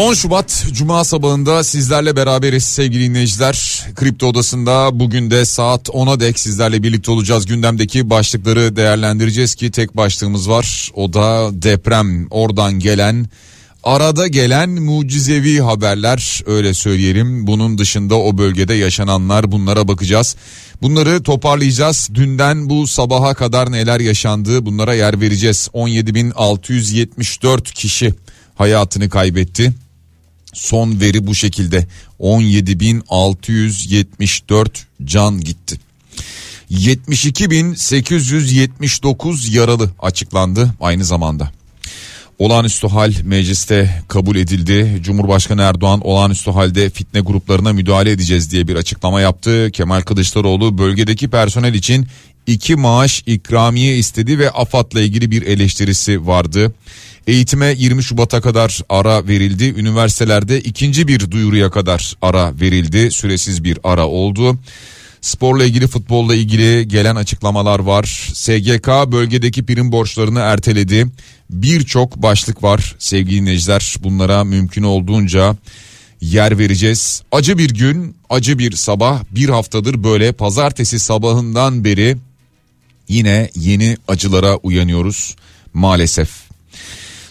...10 Şubat Cuma sabahında sizlerle beraberiz sevgili dinleyiciler. Kripto Odası'nda bugün de saat 10'a dek sizlerle birlikte olacağız. Gündemdeki başlıkları değerlendireceğiz ki tek başlığımız var. O da deprem oradan gelen arada gelen mucizevi haberler öyle söyleyelim. Bunun dışında o bölgede yaşananlar bunlara bakacağız. Bunları toparlayacağız. Dünden bu sabaha kadar neler yaşandı bunlara yer vereceğiz. 17.674 kişi hayatını kaybetti. Son veri bu şekilde 17.674 can gitti. 72.879 yaralı açıklandı aynı zamanda. Olağanüstü hal mecliste kabul edildi. Cumhurbaşkanı Erdoğan olağanüstü halde fitne gruplarına müdahale edeceğiz diye bir açıklama yaptı. Kemal Kılıçdaroğlu bölgedeki personel için iki maaş ikramiye istedi ve AFAD'la ilgili bir eleştirisi vardı. Eğitime 20 Şubat'a kadar ara verildi. Üniversitelerde ikinci bir duyuruya kadar ara verildi. Süresiz bir ara oldu. Sporla ilgili futbolla ilgili gelen açıklamalar var. SGK bölgedeki prim borçlarını erteledi. Birçok başlık var sevgili dinleyiciler. Bunlara mümkün olduğunca yer vereceğiz. Acı bir gün, acı bir sabah. Bir haftadır böyle pazartesi sabahından beri yine yeni acılara uyanıyoruz maalesef.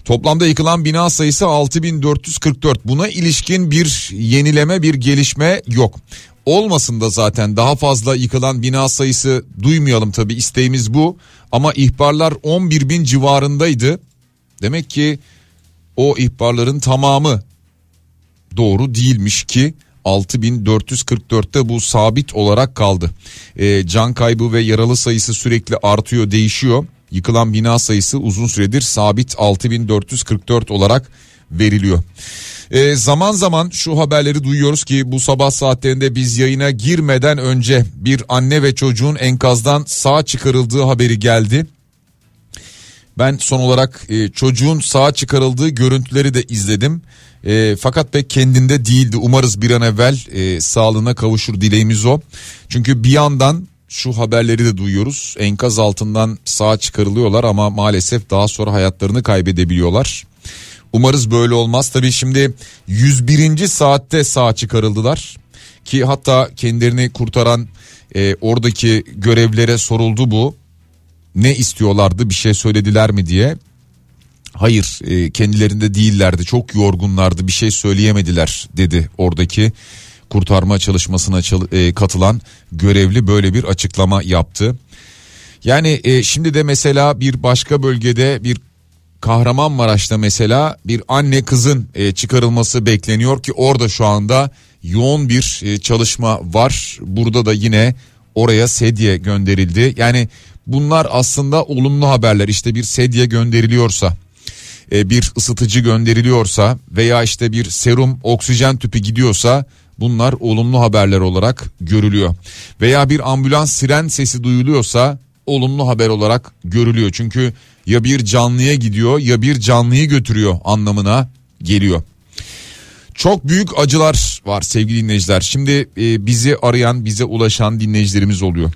Toplamda yıkılan bina sayısı 6444. Buna ilişkin bir yenileme bir gelişme yok. Olmasın da zaten daha fazla yıkılan bina sayısı duymayalım tabi isteğimiz bu. Ama ihbarlar 11 bin civarındaydı. Demek ki o ihbarların tamamı doğru değilmiş ki 6444'te bu sabit olarak kaldı. E, can kaybı ve yaralı sayısı sürekli artıyor değişiyor. Yıkılan bina sayısı uzun süredir sabit 6444 olarak veriliyor. E, zaman zaman şu haberleri duyuyoruz ki bu sabah saatlerinde biz yayına girmeden önce bir anne ve çocuğun enkazdan sağ çıkarıldığı haberi geldi. Ben son olarak e, çocuğun sağ çıkarıldığı görüntüleri de izledim. E, fakat pek kendinde değildi. Umarız bir an evvel e, sağlığına kavuşur dileğimiz o. Çünkü bir yandan şu haberleri de duyuyoruz. Enkaz altından sağ çıkarılıyorlar ama maalesef daha sonra hayatlarını kaybedebiliyorlar. Umarız böyle olmaz. Tabii şimdi 101. saatte sağ çıkarıldılar ki hatta kendilerini kurtaran e, oradaki görevlere soruldu bu. Ne istiyorlardı bir şey söylediler mi diye. Hayır e, kendilerinde değillerdi çok yorgunlardı bir şey söyleyemediler dedi oradaki kurtarma çalışmasına e, katılan görevli böyle bir açıklama yaptı. Yani e, şimdi de mesela bir başka bölgede bir Kahramanmaraş'ta mesela bir anne kızın e, çıkarılması bekleniyor ki orada şu anda yoğun bir e, çalışma var. Burada da yine oraya sedye gönderildi. Yani bunlar aslında olumlu haberler. İşte bir sedye gönderiliyorsa, e, bir ısıtıcı gönderiliyorsa veya işte bir serum, oksijen tüpü gidiyorsa bunlar olumlu haberler olarak görülüyor. Veya bir ambulans siren sesi duyuluyorsa olumlu haber olarak görülüyor. Çünkü ya bir canlıya gidiyor ya bir canlıyı götürüyor anlamına geliyor. Çok büyük acılar var sevgili dinleyiciler. Şimdi e, bizi arayan, bize ulaşan dinleyicilerimiz oluyor.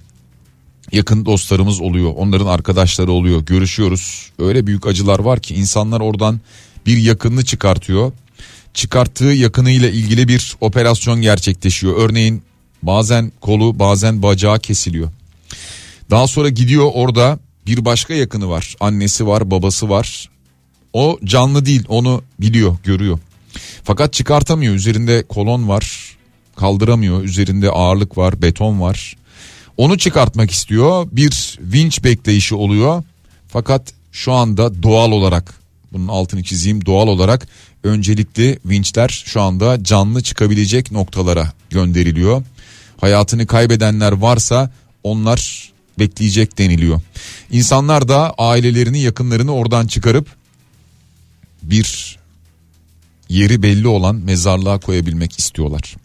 Yakın dostlarımız oluyor, onların arkadaşları oluyor. Görüşüyoruz. Öyle büyük acılar var ki insanlar oradan bir yakınını çıkartıyor. Çıkarttığı yakınıyla ilgili bir operasyon gerçekleşiyor. Örneğin bazen kolu, bazen bacağı kesiliyor. Daha sonra gidiyor orada bir başka yakını var. Annesi var, babası var. O canlı değil, onu biliyor, görüyor. Fakat çıkartamıyor. Üzerinde kolon var. Kaldıramıyor. Üzerinde ağırlık var, beton var. Onu çıkartmak istiyor. Bir vinç bekleyişi oluyor. Fakat şu anda doğal olarak bunun altını çizeyim doğal olarak öncelikli vinçler şu anda canlı çıkabilecek noktalara gönderiliyor. Hayatını kaybedenler varsa onlar bekleyecek deniliyor. İnsanlar da ailelerini yakınlarını oradan çıkarıp bir yeri belli olan mezarlığa koyabilmek istiyorlar.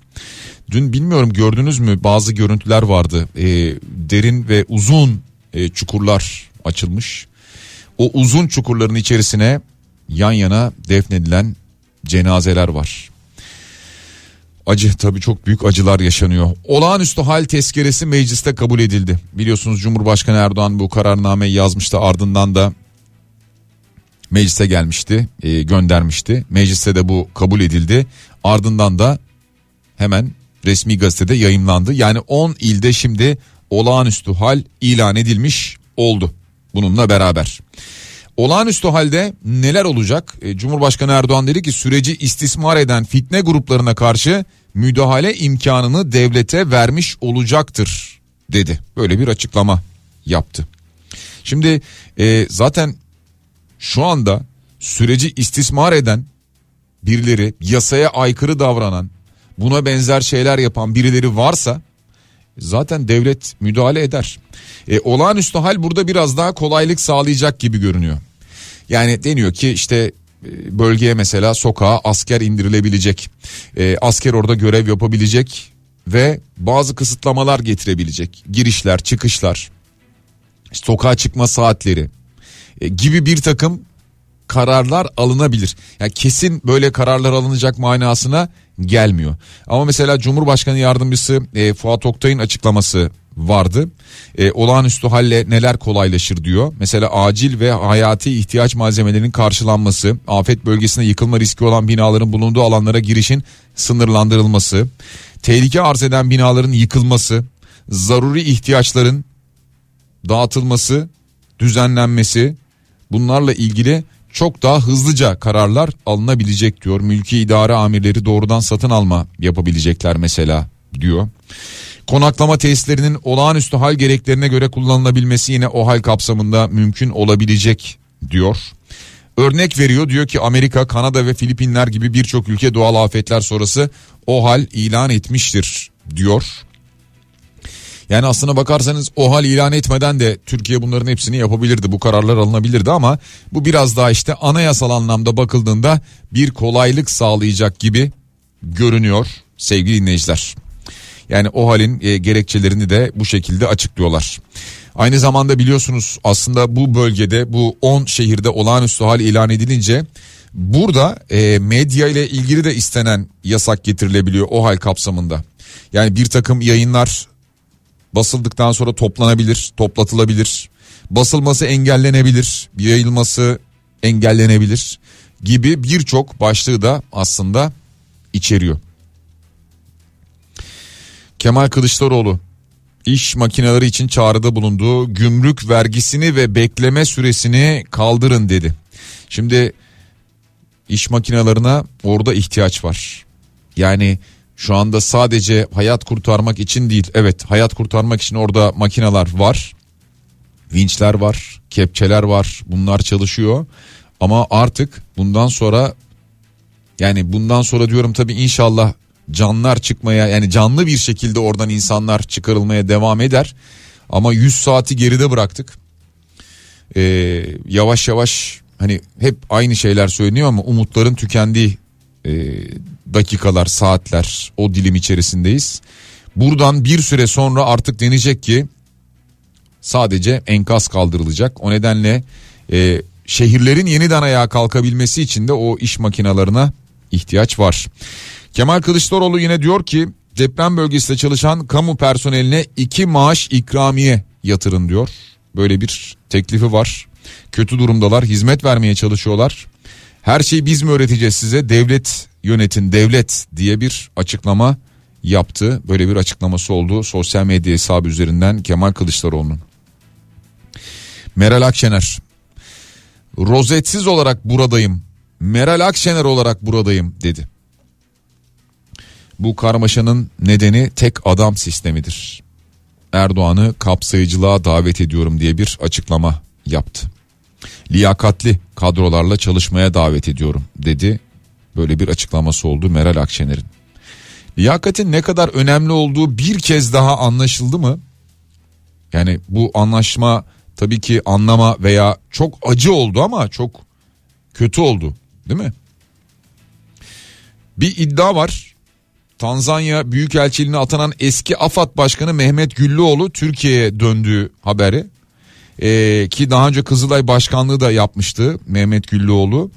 Dün bilmiyorum gördünüz mü bazı görüntüler vardı. E, derin ve uzun e, çukurlar açılmış. O uzun çukurların içerisine yan yana defnedilen cenazeler var. Acı tabii çok büyük acılar yaşanıyor. Olağanüstü hal tezkeresi mecliste kabul edildi. Biliyorsunuz Cumhurbaşkanı Erdoğan bu kararnameyi yazmıştı ardından da meclise gelmişti e, göndermişti. Mecliste de bu kabul edildi. Ardından da hemen resmi gazetede yayımlandı. Yani 10 ilde şimdi olağanüstü hal ilan edilmiş oldu bununla beraber. Olağanüstü halde neler olacak? E, Cumhurbaşkanı Erdoğan dedi ki süreci istismar eden fitne gruplarına karşı müdahale imkanını devlete vermiş olacaktır dedi. Böyle bir açıklama yaptı. Şimdi e, zaten şu anda süreci istismar eden birileri yasaya aykırı davranan buna benzer şeyler yapan birileri varsa zaten devlet müdahale eder. E, olağanüstü hal burada biraz daha kolaylık sağlayacak gibi görünüyor. Yani deniyor ki işte e, bölgeye mesela sokağa asker indirilebilecek. E, asker orada görev yapabilecek ve bazı kısıtlamalar getirebilecek. Girişler, çıkışlar, sokağa çıkma saatleri e, gibi bir takım kararlar alınabilir. Yani kesin böyle kararlar alınacak manasına gelmiyor. Ama mesela Cumhurbaşkanı Yardımcısı e, Fuat Oktay'ın açıklaması vardı. E, olağanüstü halle neler kolaylaşır diyor. Mesela acil ve hayati ihtiyaç malzemelerinin karşılanması, afet bölgesinde yıkılma riski olan binaların bulunduğu alanlara girişin sınırlandırılması, tehlike arz eden binaların yıkılması, zaruri ihtiyaçların dağıtılması, düzenlenmesi bunlarla ilgili çok daha hızlıca kararlar alınabilecek diyor. Mülki idare amirleri doğrudan satın alma yapabilecekler mesela diyor. Konaklama tesislerinin olağanüstü hal gereklerine göre kullanılabilmesi yine o hal kapsamında mümkün olabilecek diyor. Örnek veriyor diyor ki Amerika, Kanada ve Filipinler gibi birçok ülke doğal afetler sonrası o hal ilan etmiştir diyor. Yani aslına bakarsanız o hal ilan etmeden de Türkiye bunların hepsini yapabilirdi. Bu kararlar alınabilirdi ama bu biraz daha işte anayasal anlamda bakıldığında bir kolaylık sağlayacak gibi görünüyor sevgili dinleyiciler. Yani o halin e, gerekçelerini de bu şekilde açıklıyorlar. Aynı zamanda biliyorsunuz aslında bu bölgede bu 10 şehirde olağanüstü hal ilan edilince burada e, medya ile ilgili de istenen yasak getirilebiliyor o hal kapsamında. Yani bir takım yayınlar basıldıktan sonra toplanabilir, toplatılabilir. Basılması engellenebilir, yayılması engellenebilir gibi birçok başlığı da aslında içeriyor. Kemal Kılıçdaroğlu iş makineleri için çağrıda bulunduğu gümrük vergisini ve bekleme süresini kaldırın dedi. Şimdi iş makinelerine orada ihtiyaç var. Yani şu anda sadece hayat kurtarmak için değil. Evet hayat kurtarmak için orada makineler var. Vinçler var, kepçeler var. Bunlar çalışıyor. Ama artık bundan sonra yani bundan sonra diyorum tabii inşallah canlar çıkmaya yani canlı bir şekilde oradan insanlar çıkarılmaya devam eder. Ama 100 saati geride bıraktık. Ee, yavaş yavaş hani hep aynı şeyler söyleniyor ama umutların tükendiği e, dakikalar, saatler o dilim içerisindeyiz. Buradan bir süre sonra artık denecek ki sadece enkaz kaldırılacak. O nedenle e, şehirlerin yeniden ayağa kalkabilmesi için de o iş makinalarına ihtiyaç var. Kemal Kılıçdaroğlu yine diyor ki deprem bölgesinde çalışan kamu personeline iki maaş ikramiye yatırın diyor. Böyle bir teklifi var. Kötü durumdalar, hizmet vermeye çalışıyorlar. Her şeyi biz mi öğreteceğiz size? Devlet yönetin, devlet diye bir açıklama yaptı. Böyle bir açıklaması oldu sosyal medya hesabı üzerinden Kemal Kılıçdaroğlu'nun. Meral Akşener. Rozetsiz olarak buradayım. Meral Akşener olarak buradayım dedi. Bu karmaşanın nedeni tek adam sistemidir. Erdoğan'ı kapsayıcılığa davet ediyorum diye bir açıklama yaptı. Liyakatli kadrolarla çalışmaya davet ediyorum dedi. Böyle bir açıklaması oldu Meral Akşener'in. Liyakatin ne kadar önemli olduğu bir kez daha anlaşıldı mı? Yani bu anlaşma tabii ki anlama veya çok acı oldu ama çok kötü oldu değil mi? Bir iddia var. Tanzanya Büyükelçiliğine atanan eski AFAD Başkanı Mehmet Güllüoğlu Türkiye'ye döndüğü haberi. Ee, ki daha önce Kızılay Başkanlığı da yapmıştı Mehmet Güllüoğlu.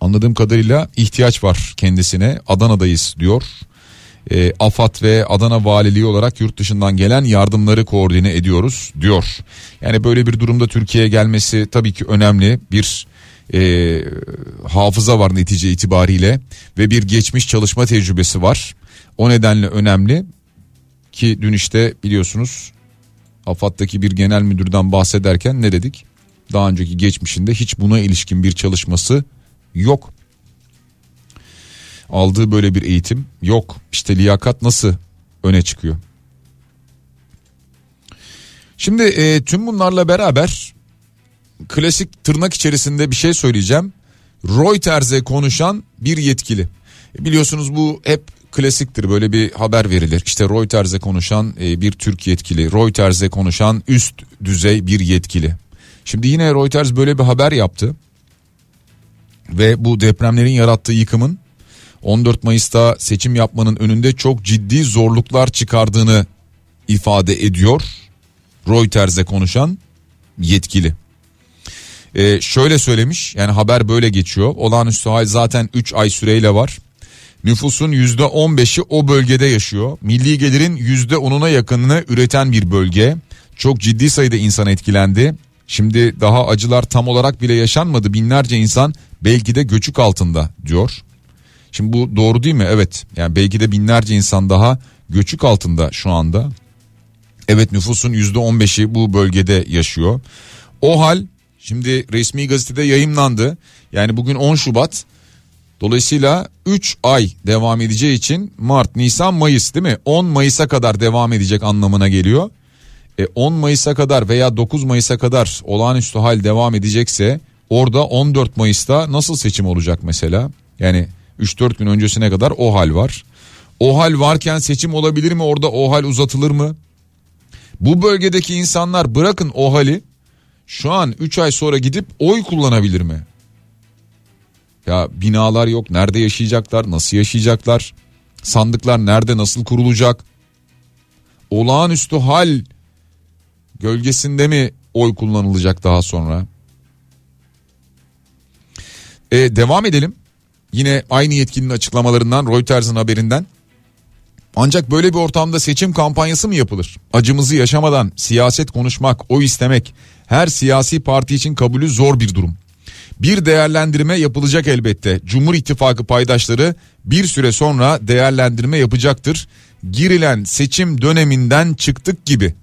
Anladığım kadarıyla ihtiyaç var kendisine. Adana'dayız diyor. E, AFAD ve Adana Valiliği olarak yurt dışından gelen yardımları koordine ediyoruz diyor. Yani böyle bir durumda Türkiye'ye gelmesi tabii ki önemli bir e, hafıza var netice itibariyle ve bir geçmiş çalışma tecrübesi var. O nedenle önemli ki dün işte biliyorsunuz AFAD'daki bir genel müdürden bahsederken ne dedik? Daha önceki geçmişinde hiç buna ilişkin bir çalışması yok. Aldığı böyle bir eğitim yok. İşte liyakat nasıl öne çıkıyor? Şimdi e, tüm bunlarla beraber klasik tırnak içerisinde bir şey söyleyeceğim. Reuters'e konuşan bir yetkili. E, biliyorsunuz bu hep klasiktir böyle bir haber verilir. İşte Reuters'e konuşan e, bir Türk yetkili, Reuters'e konuşan üst düzey bir yetkili. Şimdi yine Reuters böyle bir haber yaptı ve bu depremlerin yarattığı yıkımın 14 Mayıs'ta seçim yapmanın önünde çok ciddi zorluklar çıkardığını ifade ediyor. Reuters'e konuşan yetkili. Ee, şöyle söylemiş yani haber böyle geçiyor. Olağanüstü hal zaten 3 ay süreyle var. Nüfusun %15'i o bölgede yaşıyor. Milli gelirin %10'una yakınını üreten bir bölge. Çok ciddi sayıda insan etkilendi. Şimdi daha acılar tam olarak bile yaşanmadı. Binlerce insan belki de göçük altında diyor. Şimdi bu doğru değil mi? Evet. Yani belki de binlerce insan daha göçük altında şu anda. Evet nüfusun %15'i bu bölgede yaşıyor. O hal şimdi resmi gazetede yayınlandı. Yani bugün 10 Şubat. Dolayısıyla 3 ay devam edeceği için Mart, Nisan, Mayıs değil mi? 10 Mayıs'a kadar devam edecek anlamına geliyor. E 10 Mayıs'a kadar veya 9 Mayıs'a kadar olağanüstü hal devam edecekse orada 14 Mayıs'ta nasıl seçim olacak mesela? Yani 3-4 gün öncesine kadar o hal var. O hal varken seçim olabilir mi orada o hal uzatılır mı? Bu bölgedeki insanlar bırakın o hali şu an 3 ay sonra gidip oy kullanabilir mi? Ya binalar yok nerede yaşayacaklar nasıl yaşayacaklar sandıklar nerede nasıl kurulacak olağanüstü hal gölgesinde mi oy kullanılacak daha sonra? Ee, devam edelim. Yine aynı yetkilinin açıklamalarından Reuters'ın haberinden. Ancak böyle bir ortamda seçim kampanyası mı yapılır? Acımızı yaşamadan siyaset konuşmak, o istemek her siyasi parti için kabulü zor bir durum. Bir değerlendirme yapılacak elbette. Cumhur İttifakı paydaşları bir süre sonra değerlendirme yapacaktır. Girilen seçim döneminden çıktık gibi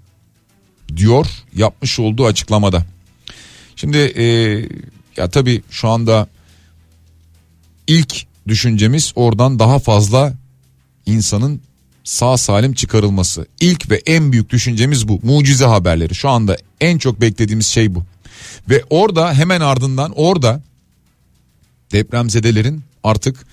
diyor yapmış olduğu açıklamada. Şimdi e, ya tabii şu anda ilk düşüncemiz oradan daha fazla insanın sağ salim çıkarılması. İlk ve en büyük düşüncemiz bu. Mucize haberleri. Şu anda en çok beklediğimiz şey bu. Ve orada hemen ardından orada depremzedelerin artık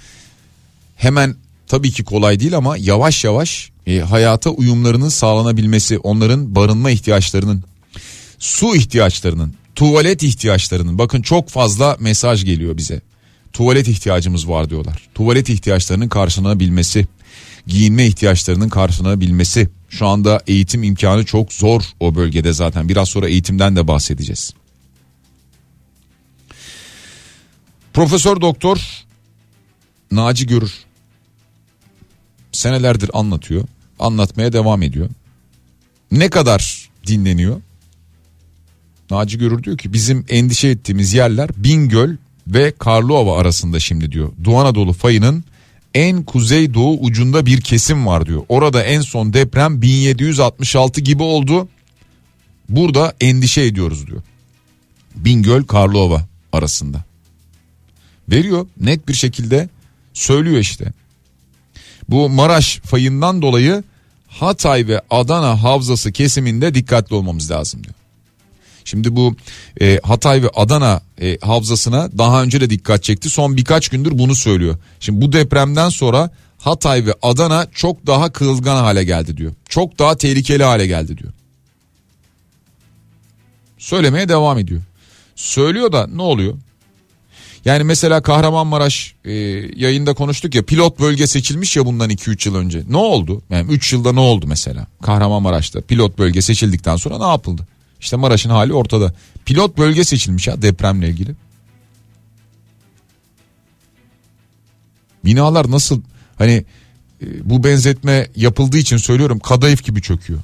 hemen tabii ki kolay değil ama yavaş yavaş e, hayata uyumlarının sağlanabilmesi, onların barınma ihtiyaçlarının, su ihtiyaçlarının, tuvalet ihtiyaçlarının bakın çok fazla mesaj geliyor bize. Tuvalet ihtiyacımız var diyorlar. Tuvalet ihtiyaçlarının karşılanabilmesi, giyinme ihtiyaçlarının karşılanabilmesi. Şu anda eğitim imkanı çok zor o bölgede zaten. Biraz sonra eğitimden de bahsedeceğiz. Profesör Doktor Naci Görür senelerdir anlatıyor. Anlatmaya devam ediyor. Ne kadar dinleniyor? Naci Görür diyor ki bizim endişe ettiğimiz yerler Bingöl ve Karlova arasında şimdi diyor. Doğu Anadolu fayının en kuzey doğu ucunda bir kesim var diyor. Orada en son deprem 1766 gibi oldu. Burada endişe ediyoruz diyor. Bingöl Karlova arasında. Veriyor net bir şekilde söylüyor işte. Bu Maraş fayından dolayı Hatay ve Adana havzası kesiminde dikkatli olmamız lazım diyor. Şimdi bu e, Hatay ve Adana e, havzasına daha önce de dikkat çekti. Son birkaç gündür bunu söylüyor. Şimdi bu depremden sonra Hatay ve Adana çok daha kırılgan hale geldi diyor. Çok daha tehlikeli hale geldi diyor. Söylemeye devam ediyor. Söylüyor da ne oluyor? Yani mesela Kahramanmaraş e, yayında konuştuk ya pilot bölge seçilmiş ya bundan 2-3 yıl önce. Ne oldu? Yani 3 yılda ne oldu mesela? Kahramanmaraş'ta pilot bölge seçildikten sonra ne yapıldı? İşte Maraş'ın hali ortada. Pilot bölge seçilmiş ya depremle ilgili. Binalar nasıl hani e, bu benzetme yapıldığı için söylüyorum kadayıf gibi çöküyor.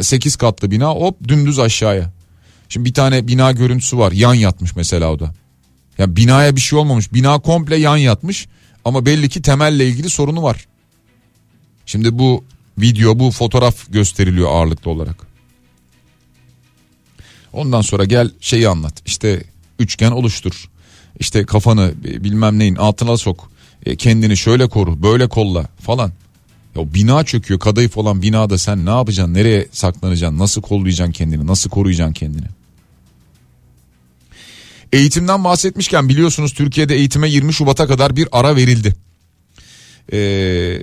8 katlı bina hop dümdüz aşağıya. Şimdi bir tane bina görüntüsü var yan yatmış mesela o da. Yani binaya bir şey olmamış bina komple yan yatmış ama belli ki temelle ilgili sorunu var. Şimdi bu video bu fotoğraf gösteriliyor ağırlıklı olarak. Ondan sonra gel şeyi anlat işte üçgen oluştur. İşte kafanı bilmem neyin altına sok. E, kendini şöyle koru böyle kolla falan. Ya bina çöküyor kadayıf olan binada sen ne yapacaksın nereye saklanacaksın nasıl kollayacaksın kendini nasıl koruyacaksın kendini. Eğitimden bahsetmişken biliyorsunuz Türkiye'de eğitime 20 Şubat'a kadar bir ara verildi. Ee,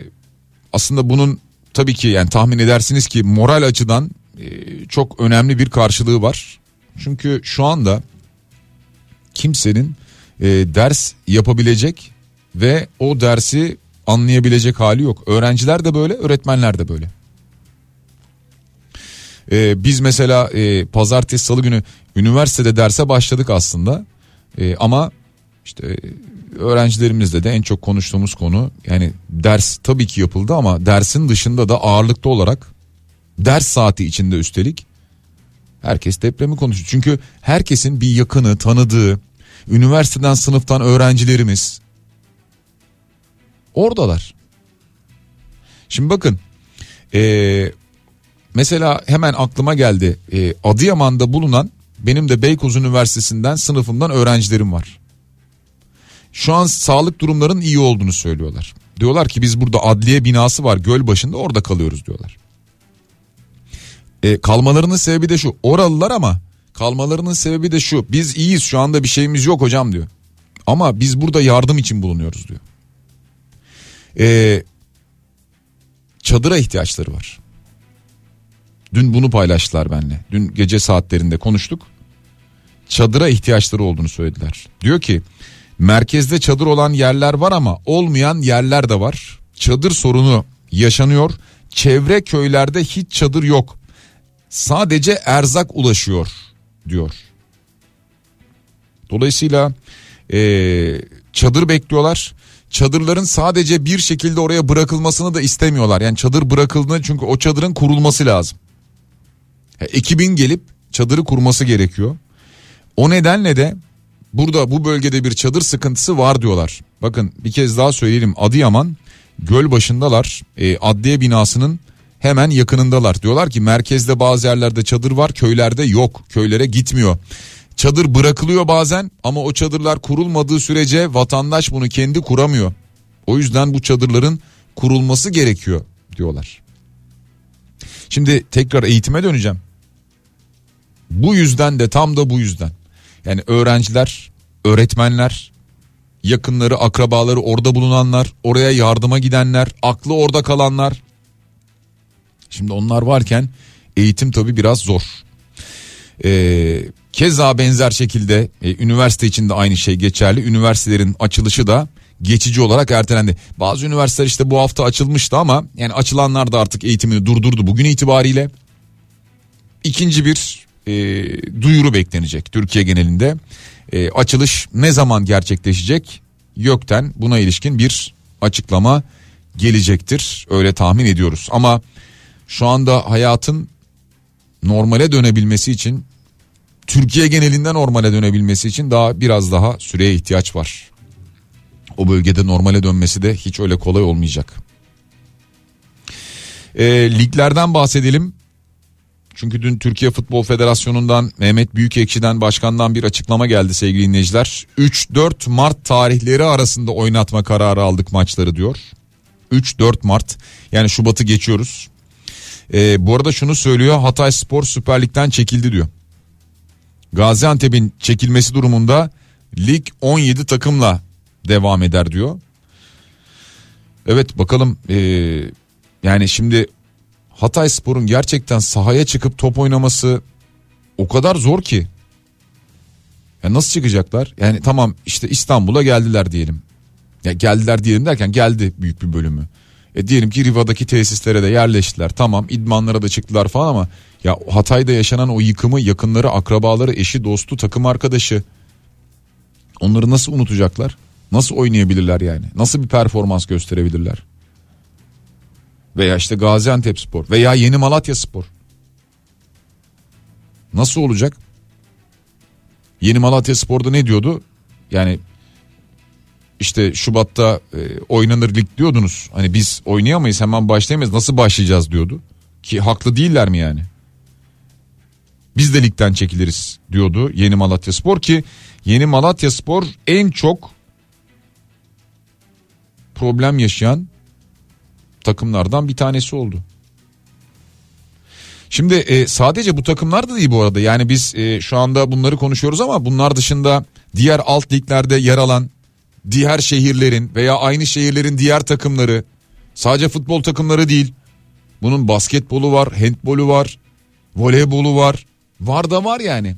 aslında bunun tabii ki yani tahmin edersiniz ki moral açıdan e, çok önemli bir karşılığı var. Çünkü şu anda kimsenin e, ders yapabilecek ve o dersi anlayabilecek hali yok. Öğrenciler de böyle, öğretmenler de böyle. Ee, biz mesela e, pazartesi salı günü üniversitede derse başladık aslında. E, ama işte öğrencilerimizle de en çok konuştuğumuz konu yani ders tabii ki yapıldı ama dersin dışında da ağırlıklı olarak ders saati içinde üstelik herkes depremi konuşuyor. Çünkü herkesin bir yakını, tanıdığı, üniversiteden sınıftan öğrencilerimiz oradalar. Şimdi bakın ee, mesela hemen aklıma geldi ee, Adıyaman'da bulunan benim de Beykoz Üniversitesi'nden sınıfımdan öğrencilerim var. Şu an sağlık durumlarının iyi olduğunu söylüyorlar. Diyorlar ki biz burada adliye binası var göl başında orada kalıyoruz diyorlar. E, kalmalarının sebebi de şu oralılar ama kalmalarının sebebi de şu biz iyiyiz şu anda bir şeyimiz yok hocam diyor. Ama biz burada yardım için bulunuyoruz diyor. E, çadıra ihtiyaçları var. Dün bunu paylaştılar benimle. Dün gece saatlerinde konuştuk. Çadıra ihtiyaçları olduğunu söylediler. Diyor ki merkezde çadır olan yerler var ama olmayan yerler de var. Çadır sorunu yaşanıyor. Çevre köylerde hiç çadır yok. Sadece erzak ulaşıyor diyor. Dolayısıyla ee, çadır bekliyorlar. Çadırların sadece bir şekilde oraya bırakılmasını da istemiyorlar. Yani çadır bırakıldığında çünkü o çadırın kurulması lazım. Ekibin gelip çadırı kurması gerekiyor. O nedenle de burada bu bölgede bir çadır sıkıntısı var diyorlar. Bakın bir kez daha söyleyelim Adıyaman göl başındalar e, adliye binasının hemen yakınındalar. Diyorlar ki merkezde bazı yerlerde çadır var köylerde yok köylere gitmiyor. Çadır bırakılıyor bazen ama o çadırlar kurulmadığı sürece vatandaş bunu kendi kuramıyor. O yüzden bu çadırların kurulması gerekiyor diyorlar. Şimdi tekrar eğitime döneceğim. Bu yüzden de tam da bu yüzden. Yani öğrenciler, öğretmenler, yakınları, akrabaları orada bulunanlar, oraya yardıma gidenler, aklı orada kalanlar. Şimdi onlar varken eğitim tabi biraz zor. Ee, keza benzer şekilde e, üniversite için de aynı şey geçerli. Üniversitelerin açılışı da geçici olarak ertelendi. Bazı üniversiteler işte bu hafta açılmıştı ama yani açılanlar da artık eğitimini durdurdu bugün itibariyle. İkinci bir e, duyuru beklenecek Türkiye genelinde. E, açılış ne zaman gerçekleşecek? YÖK'ten buna ilişkin bir açıklama gelecektir. Öyle tahmin ediyoruz. Ama şu anda hayatın normale dönebilmesi için Türkiye genelinde normale dönebilmesi için daha biraz daha süreye ihtiyaç var. O bölgede normale dönmesi de hiç öyle kolay olmayacak. E, liglerden bahsedelim. Çünkü dün Türkiye Futbol Federasyonu'ndan Mehmet Büyükekşi'den başkandan bir açıklama geldi sevgili dinleyiciler. 3-4 Mart tarihleri arasında oynatma kararı aldık maçları diyor. 3-4 Mart yani Şubat'ı geçiyoruz. Ee, bu arada şunu söylüyor Hatay Spor Süper Lig'den çekildi diyor. Gaziantep'in çekilmesi durumunda lig 17 takımla devam eder diyor. Evet bakalım ee, yani şimdi Hatay Spor'un gerçekten sahaya çıkıp top oynaması o kadar zor ki. Ya nasıl çıkacaklar? Yani tamam işte İstanbul'a geldiler diyelim. Ya geldiler diyelim derken geldi büyük bir bölümü. E diyelim ki Riva'daki tesislere de yerleştiler. Tamam idmanlara da çıktılar falan ama ya Hatay'da yaşanan o yıkımı yakınları, akrabaları, eşi, dostu, takım arkadaşı onları nasıl unutacaklar? Nasıl oynayabilirler yani? Nasıl bir performans gösterebilirler? Veya işte Gaziantep Spor veya Yeni Malatya Spor. Nasıl olacak? Yeni Malatya Spor'da ne diyordu? Yani işte Şubat'ta e, oynanır lig diyordunuz. Hani biz oynayamayız hemen başlayamayız nasıl başlayacağız diyordu. Ki haklı değiller mi yani? Biz de ligden çekiliriz diyordu Yeni Malatya Spor ki Yeni Malatya Spor en çok problem yaşayan takımlardan bir tanesi oldu. Şimdi e, sadece bu takımlar da değil bu arada. Yani biz e, şu anda bunları konuşuyoruz ama bunlar dışında diğer alt liglerde yer alan diğer şehirlerin veya aynı şehirlerin diğer takımları sadece futbol takımları değil. Bunun basketbolu var, handbolu var, voleybolu var. Var da var yani.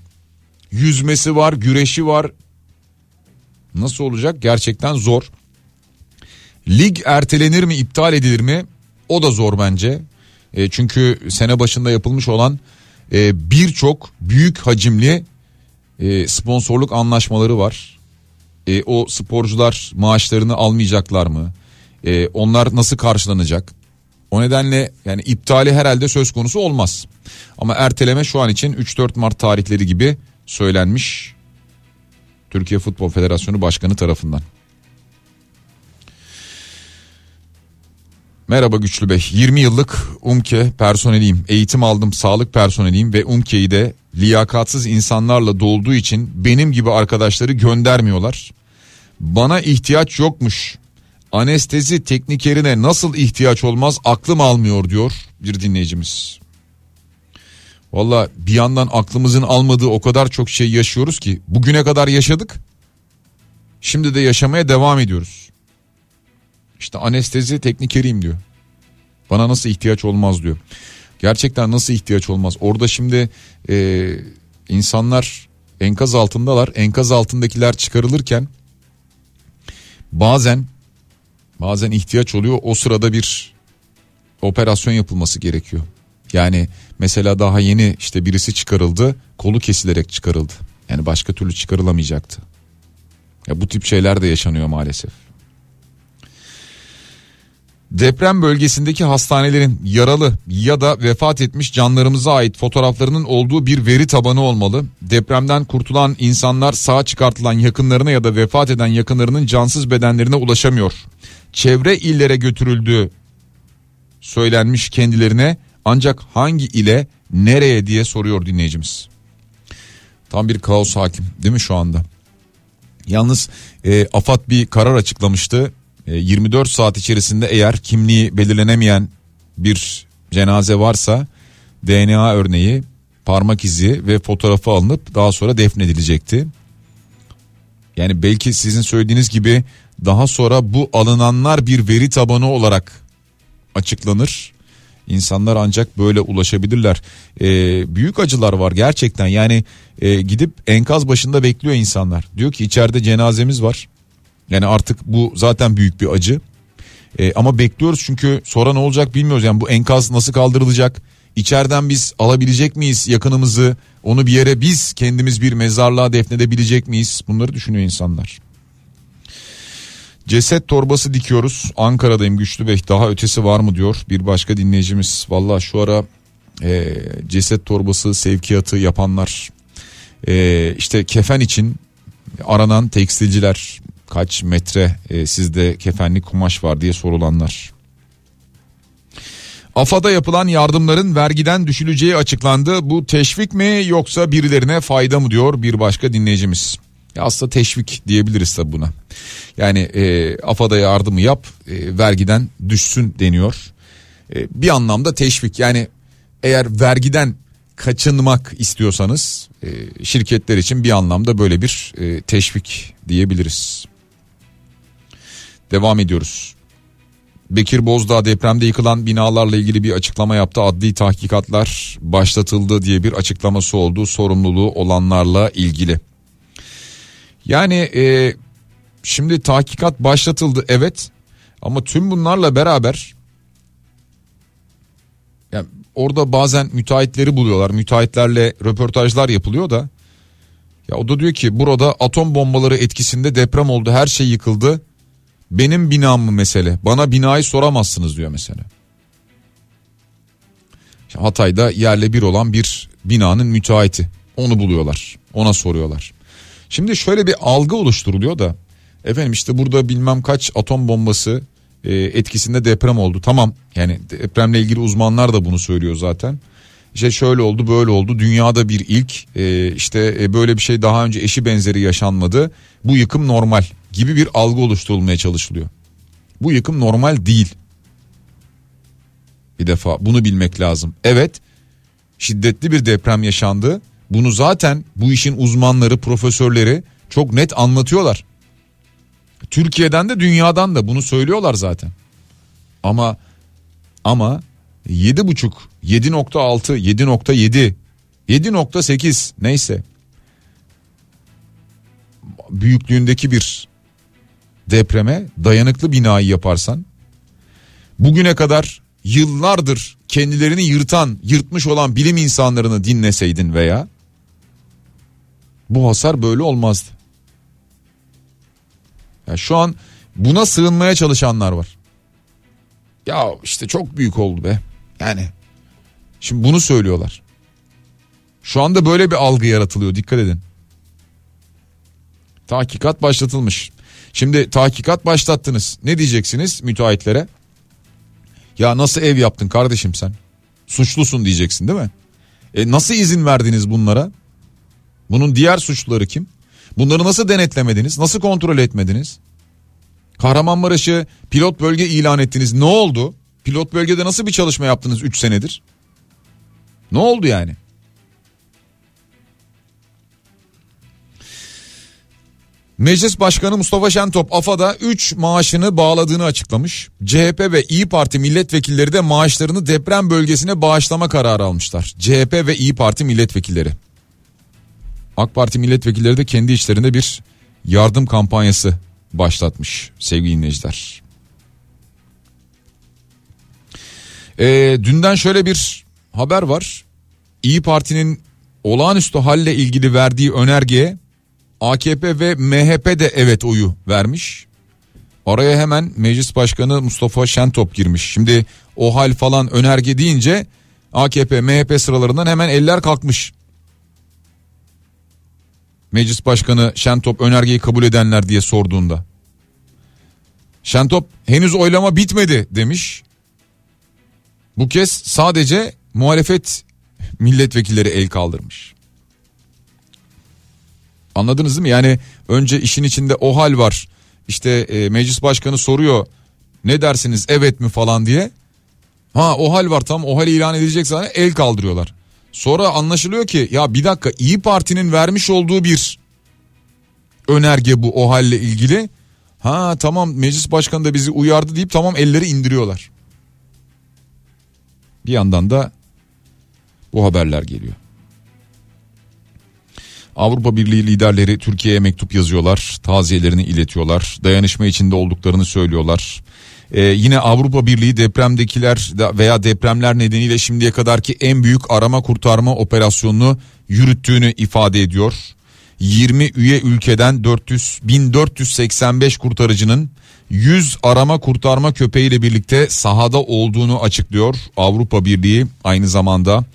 Yüzmesi var, güreşi var. Nasıl olacak? Gerçekten zor. Lig ertelenir mi, iptal edilir mi? O da zor bence. E, çünkü sene başında yapılmış olan e, birçok büyük hacimli e, sponsorluk anlaşmaları var. E, o sporcular maaşlarını almayacaklar mı? E, onlar nasıl karşılanacak? O nedenle yani iptali herhalde söz konusu olmaz. Ama erteleme şu an için 3-4 Mart tarihleri gibi söylenmiş Türkiye Futbol Federasyonu Başkanı tarafından. Merhaba Güçlü Bey. 20 yıllık UMKE personeliyim. Eğitim aldım, sağlık personeliyim ve UMKE'yi de liyakatsız insanlarla dolduğu için benim gibi arkadaşları göndermiyorlar. Bana ihtiyaç yokmuş. Anestezi teknikerine nasıl ihtiyaç olmaz aklım almıyor diyor bir dinleyicimiz. Valla bir yandan aklımızın almadığı o kadar çok şey yaşıyoruz ki bugüne kadar yaşadık. Şimdi de yaşamaya devam ediyoruz. İşte anestezi teknikeriyim diyor. Bana nasıl ihtiyaç olmaz diyor. Gerçekten nasıl ihtiyaç olmaz? Orada şimdi e, insanlar enkaz altındalar. Enkaz altındakiler çıkarılırken bazen bazen ihtiyaç oluyor. O sırada bir operasyon yapılması gerekiyor. Yani mesela daha yeni işte birisi çıkarıldı, kolu kesilerek çıkarıldı. Yani başka türlü çıkarılamayacaktı. Ya bu tip şeyler de yaşanıyor maalesef. Deprem bölgesindeki hastanelerin yaralı ya da vefat etmiş canlarımıza ait fotoğraflarının olduğu bir veri tabanı olmalı. Depremden kurtulan insanlar sağ çıkartılan yakınlarına ya da vefat eden yakınlarının cansız bedenlerine ulaşamıyor. Çevre illere götürüldüğü söylenmiş kendilerine ancak hangi ile nereye diye soruyor dinleyicimiz. Tam bir kaos hakim değil mi şu anda? Yalnız e, AFAD bir karar açıklamıştı. 24 e, saat içerisinde eğer kimliği belirlenemeyen bir cenaze varsa DNA örneği, parmak izi ve fotoğrafı alınıp daha sonra defnedilecekti. Yani belki sizin söylediğiniz gibi daha sonra bu alınanlar bir veri tabanı olarak açıklanır. İnsanlar ancak böyle ulaşabilirler. Ee, büyük acılar var gerçekten yani e, gidip enkaz başında bekliyor insanlar. Diyor ki içeride cenazemiz var. Yani artık bu zaten büyük bir acı. E, ama bekliyoruz çünkü sonra ne olacak bilmiyoruz. Yani bu enkaz nasıl kaldırılacak? İçeriden biz alabilecek miyiz yakınımızı? Onu bir yere biz kendimiz bir mezarlığa defnedebilecek miyiz? Bunları düşünüyor insanlar. Ceset torbası dikiyoruz. Ankara'dayım Güçlü Bey. Daha ötesi var mı diyor bir başka dinleyicimiz. Valla şu ara e, ceset torbası sevkiyatı yapanlar e, işte kefen için aranan tekstilciler kaç metre e, sizde kefenli kumaş var diye sorulanlar. AFA'da yapılan yardımların vergiden düşüleceği açıklandı. Bu teşvik mi yoksa birilerine fayda mı diyor bir başka dinleyicimiz. Ya aslında teşvik diyebiliriz tabi buna. Yani e, AFA'da yardımı yap e, vergiden düşsün deniyor. E, bir anlamda teşvik yani eğer vergiden kaçınmak istiyorsanız e, şirketler için bir anlamda böyle bir e, teşvik diyebiliriz. Devam ediyoruz. Bekir Bozdağ depremde yıkılan binalarla ilgili bir açıklama yaptı. Adli tahkikatlar başlatıldı diye bir açıklaması oldu sorumluluğu olanlarla ilgili. Yani e, şimdi tahkikat başlatıldı evet ama tüm bunlarla beraber yani orada bazen müteahhitleri buluyorlar. Müteahhitlerle röportajlar yapılıyor da ya o da diyor ki burada atom bombaları etkisinde deprem oldu her şey yıkıldı. Benim binam mı mesele? Bana binayı soramazsınız diyor mesela. Hatay'da yerle bir olan bir binanın müteahhiti. Onu buluyorlar. Ona soruyorlar. Şimdi şöyle bir algı oluşturuluyor da efendim işte burada bilmem kaç atom bombası e, etkisinde deprem oldu. Tamam yani depremle ilgili uzmanlar da bunu söylüyor zaten. İşte şöyle oldu böyle oldu dünyada bir ilk e, işte e, böyle bir şey daha önce eşi benzeri yaşanmadı. Bu yıkım normal gibi bir algı oluşturulmaya çalışılıyor. Bu yıkım normal değil. Bir defa bunu bilmek lazım. Evet şiddetli bir deprem yaşandı. Bunu zaten bu işin uzmanları, profesörleri çok net anlatıyorlar. Türkiye'den de dünyadan da bunu söylüyorlar zaten. Ama ama 7.5, 7.6, 7.7, 7.8 neyse büyüklüğündeki bir depreme dayanıklı binayı yaparsan bugüne kadar yıllardır kendilerini yırtan, yırtmış olan bilim insanlarını dinleseydin veya bu hasar böyle olmazdı. Ya şu an buna sığınmaya çalışanlar var. Ya işte çok büyük oldu be. Yani şimdi bunu söylüyorlar. Şu anda böyle bir algı yaratılıyor dikkat edin. Tahkikat başlatılmış. Şimdi tahkikat başlattınız. Ne diyeceksiniz müteahhitlere? Ya nasıl ev yaptın kardeşim sen? Suçlusun diyeceksin değil mi? E nasıl izin verdiniz bunlara? Bunun diğer suçluları kim? Bunları nasıl denetlemediniz? Nasıl kontrol etmediniz? Kahramanmaraş'ı pilot bölge ilan ettiniz. Ne oldu? Pilot bölgede nasıl bir çalışma yaptınız 3 senedir? Ne oldu yani? Meclis Başkanı Mustafa Şentop AFA'da 3 maaşını bağladığını açıklamış. CHP ve İyi Parti milletvekilleri de maaşlarını deprem bölgesine bağışlama kararı almışlar. CHP ve İyi Parti milletvekilleri. AK Parti milletvekilleri de kendi içlerinde bir yardım kampanyası başlatmış sevgili dinleyiciler. Ee, dünden şöyle bir haber var. İyi Parti'nin olağanüstü halle ilgili verdiği önergeye AKP ve MHP de evet oyu vermiş. Araya hemen Meclis Başkanı Mustafa Şentop girmiş. Şimdi o hal falan önerge deyince AKP MHP sıralarından hemen eller kalkmış. Meclis Başkanı Şentop önergeyi kabul edenler diye sorduğunda. Şentop henüz oylama bitmedi demiş. Bu kez sadece muhalefet milletvekilleri el kaldırmış. Anladınız değil mi? Yani önce işin içinde o hal var. İşte e, meclis başkanı soruyor ne dersiniz evet mi falan diye. Ha o hal var tam o hal ilan edilecek zaten el kaldırıyorlar. Sonra anlaşılıyor ki ya bir dakika İyi Parti'nin vermiş olduğu bir önerge bu o halle ilgili. Ha tamam meclis başkanı da bizi uyardı deyip tamam elleri indiriyorlar. Bir yandan da bu haberler geliyor. Avrupa Birliği liderleri Türkiye'ye mektup yazıyorlar, taziyelerini iletiyorlar, dayanışma içinde olduklarını söylüyorlar. Ee, yine Avrupa Birliği depremdekiler veya depremler nedeniyle şimdiye kadarki en büyük arama kurtarma operasyonunu yürüttüğünü ifade ediyor. 20 üye ülkeden 400 1485 kurtarıcının 100 arama kurtarma köpeğiyle birlikte sahada olduğunu açıklıyor Avrupa Birliği aynı zamanda.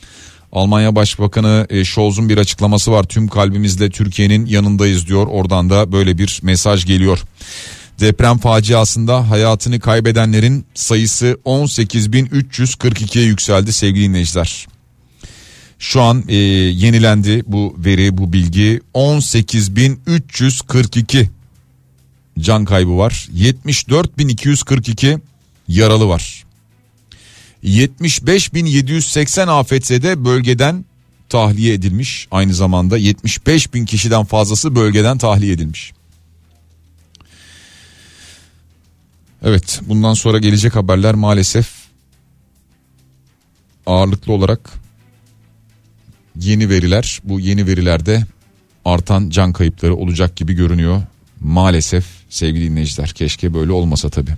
Almanya Başbakanı e, Scholz'un bir açıklaması var. Tüm kalbimizle Türkiye'nin yanındayız diyor. Oradan da böyle bir mesaj geliyor. Deprem faciasında hayatını kaybedenlerin sayısı 18.342'ye yükseldi sevgili dinleyiciler. Şu an e, yenilendi bu veri bu bilgi 18.342 can kaybı var 74.242 yaralı var. 75.780 afetzede bölgeden tahliye edilmiş. Aynı zamanda 75 bin kişiden fazlası bölgeden tahliye edilmiş. Evet bundan sonra gelecek haberler maalesef ağırlıklı olarak yeni veriler. Bu yeni verilerde artan can kayıpları olacak gibi görünüyor. Maalesef sevgili dinleyiciler keşke böyle olmasa tabii.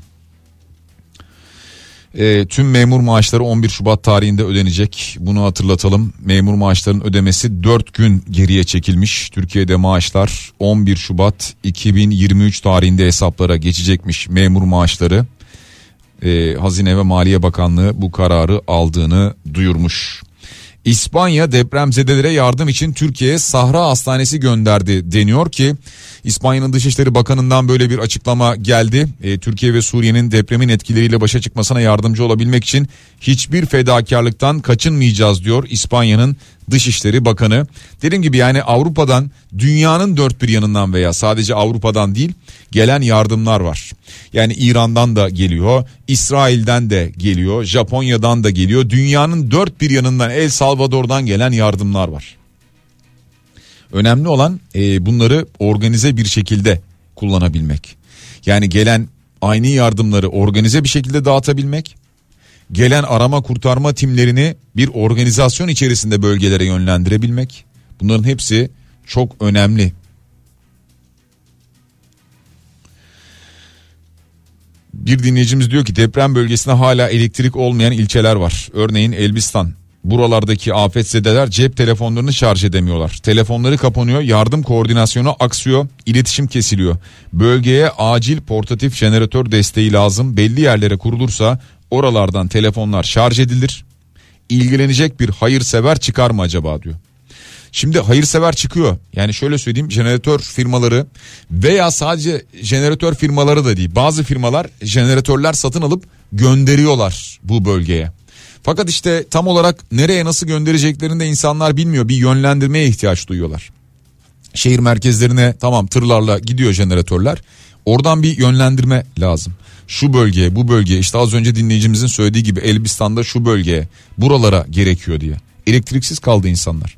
E, tüm memur maaşları 11 Şubat tarihinde ödenecek. Bunu hatırlatalım. Memur maaşlarının ödemesi 4 gün geriye çekilmiş. Türkiye'de maaşlar 11 Şubat 2023 tarihinde hesaplara geçecekmiş memur maaşları. E, Hazine ve Maliye Bakanlığı bu kararı aldığını duyurmuş. İspanya depremzedelere yardım için Türkiye'ye Sahra Hastanesi gönderdi deniyor ki İspanya'nın Dışişleri Bakanı'ndan böyle bir açıklama geldi. E, Türkiye ve Suriye'nin depremin etkileriyle başa çıkmasına yardımcı olabilmek için hiçbir fedakarlıktan kaçınmayacağız diyor İspanya'nın Dışişleri Bakanı. Dediğim gibi yani Avrupa'dan dünyanın dört bir yanından veya sadece Avrupa'dan değil gelen yardımlar var. Yani İran'dan da geliyor, İsrail'den de geliyor, Japonya'dan da geliyor. Dünyanın dört bir yanından El Salvador'dan gelen yardımlar var. Önemli olan e, bunları organize bir şekilde kullanabilmek. Yani gelen aynı yardımları organize bir şekilde dağıtabilmek. Gelen arama kurtarma timlerini bir organizasyon içerisinde bölgelere yönlendirebilmek. Bunların hepsi çok önemli. Bir dinleyicimiz diyor ki deprem bölgesinde hala elektrik olmayan ilçeler var. Örneğin Elbistan, Buralardaki afetzedeler cep telefonlarını şarj edemiyorlar. Telefonları kapanıyor, yardım koordinasyonu aksıyor, iletişim kesiliyor. Bölgeye acil portatif jeneratör desteği lazım. Belli yerlere kurulursa oralardan telefonlar şarj edilir. İlgilenecek bir hayırsever çıkar mı acaba diyor. Şimdi hayırsever çıkıyor. Yani şöyle söyleyeyim jeneratör firmaları veya sadece jeneratör firmaları da değil. Bazı firmalar jeneratörler satın alıp gönderiyorlar bu bölgeye. Fakat işte tam olarak nereye nasıl göndereceklerini de insanlar bilmiyor. Bir yönlendirmeye ihtiyaç duyuyorlar. Şehir merkezlerine tamam tırlarla gidiyor jeneratörler. Oradan bir yönlendirme lazım. Şu bölgeye bu bölgeye işte az önce dinleyicimizin söylediği gibi Elbistan'da şu bölgeye buralara gerekiyor diye. Elektriksiz kaldı insanlar.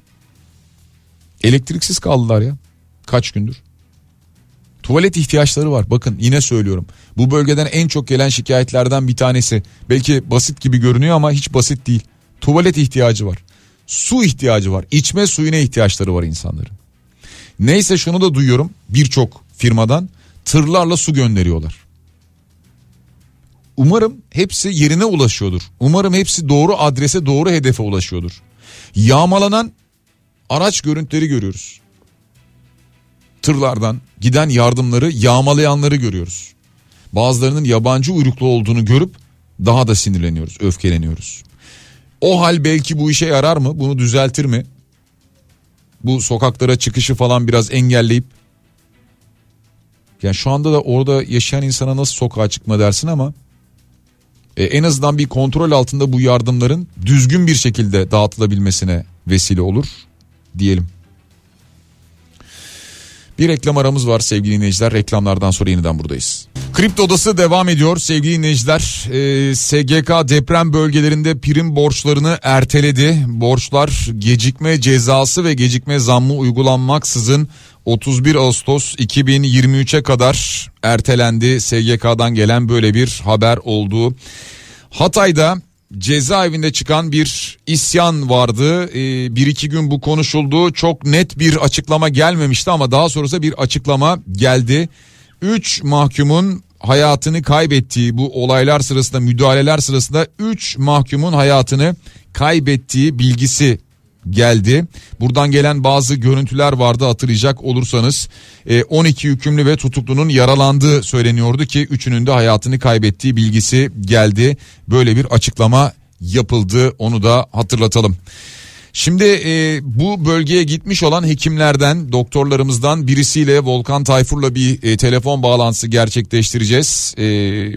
Elektriksiz kaldılar ya kaç gündür. Tuvalet ihtiyaçları var. Bakın yine söylüyorum. Bu bölgeden en çok gelen şikayetlerden bir tanesi. Belki basit gibi görünüyor ama hiç basit değil. Tuvalet ihtiyacı var. Su ihtiyacı var. İçme suyuna ihtiyaçları var insanların. Neyse şunu da duyuyorum birçok firmadan tırlarla su gönderiyorlar. Umarım hepsi yerine ulaşıyordur. Umarım hepsi doğru adrese doğru hedefe ulaşıyordur. Yağmalanan araç görüntüleri görüyoruz tırlardan giden yardımları yağmalayanları görüyoruz. Bazılarının yabancı uyruklu olduğunu görüp daha da sinirleniyoruz, öfkeleniyoruz. O hal belki bu işe yarar mı? Bunu düzeltir mi? Bu sokaklara çıkışı falan biraz engelleyip yani şu anda da orada yaşayan insana nasıl sokağa çıkma dersin ama e, en azından bir kontrol altında bu yardımların düzgün bir şekilde dağıtılabilmesine vesile olur diyelim. Bir reklam aramız var sevgili dinleyiciler. Reklamlardan sonra yeniden buradayız. Kripto Odası devam ediyor sevgili dinleyiciler. Ee, SGK deprem bölgelerinde prim borçlarını erteledi. Borçlar gecikme cezası ve gecikme zammı uygulanmaksızın 31 Ağustos 2023'e kadar ertelendi. SGK'dan gelen böyle bir haber oldu. Hatay'da cezaevinde çıkan bir isyan vardı. Ee, bir iki gün bu konuşuldu. Çok net bir açıklama gelmemişti ama daha sonrasında bir açıklama geldi. Üç mahkumun hayatını kaybettiği bu olaylar sırasında müdahaleler sırasında 3 mahkumun hayatını kaybettiği bilgisi geldi. Buradan gelen bazı görüntüler vardı hatırlayacak olursanız 12 e, hükümlü ve tutuklunun yaralandığı söyleniyordu ki üçünün de hayatını kaybettiği bilgisi geldi. Böyle bir açıklama yapıldı onu da hatırlatalım. Şimdi e, bu bölgeye gitmiş olan hekimlerden, doktorlarımızdan birisiyle Volkan Tayfur'la bir e, telefon bağlantısı gerçekleştireceğiz. E,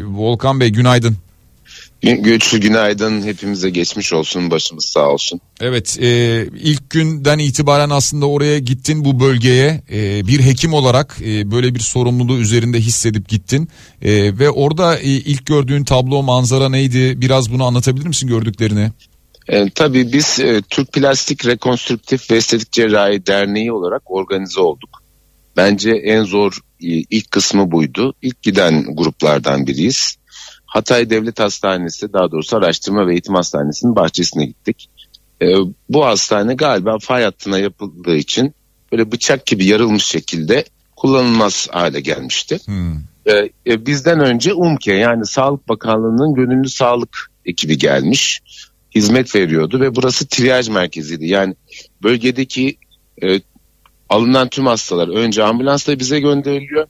Volkan Bey günaydın. Güçlü günaydın hepimize geçmiş olsun başımız sağ olsun. Evet e, ilk günden itibaren aslında oraya gittin bu bölgeye e, bir hekim olarak e, böyle bir sorumluluğu üzerinde hissedip gittin. E, ve orada e, ilk gördüğün tablo manzara neydi biraz bunu anlatabilir misin gördüklerini? E, tabii biz e, Türk Plastik Rekonstrüktif ve Estetik Cerrahi Derneği olarak organize olduk. Bence en zor e, ilk kısmı buydu. İlk giden gruplardan biriyiz. Hatay Devlet Hastanesi daha doğrusu Araştırma ve Eğitim Hastanesi'nin bahçesine gittik. E, bu hastane galiba fay hattına yapıldığı için böyle bıçak gibi yarılmış şekilde kullanılmaz hale gelmişti. Hmm. E, e, bizden önce UMKE yani Sağlık Bakanlığı'nın gönüllü sağlık ekibi gelmiş. Hizmet veriyordu ve burası triyaj merkeziydi. Yani bölgedeki e, alınan tüm hastalar önce ambulansla bize gönderiliyor.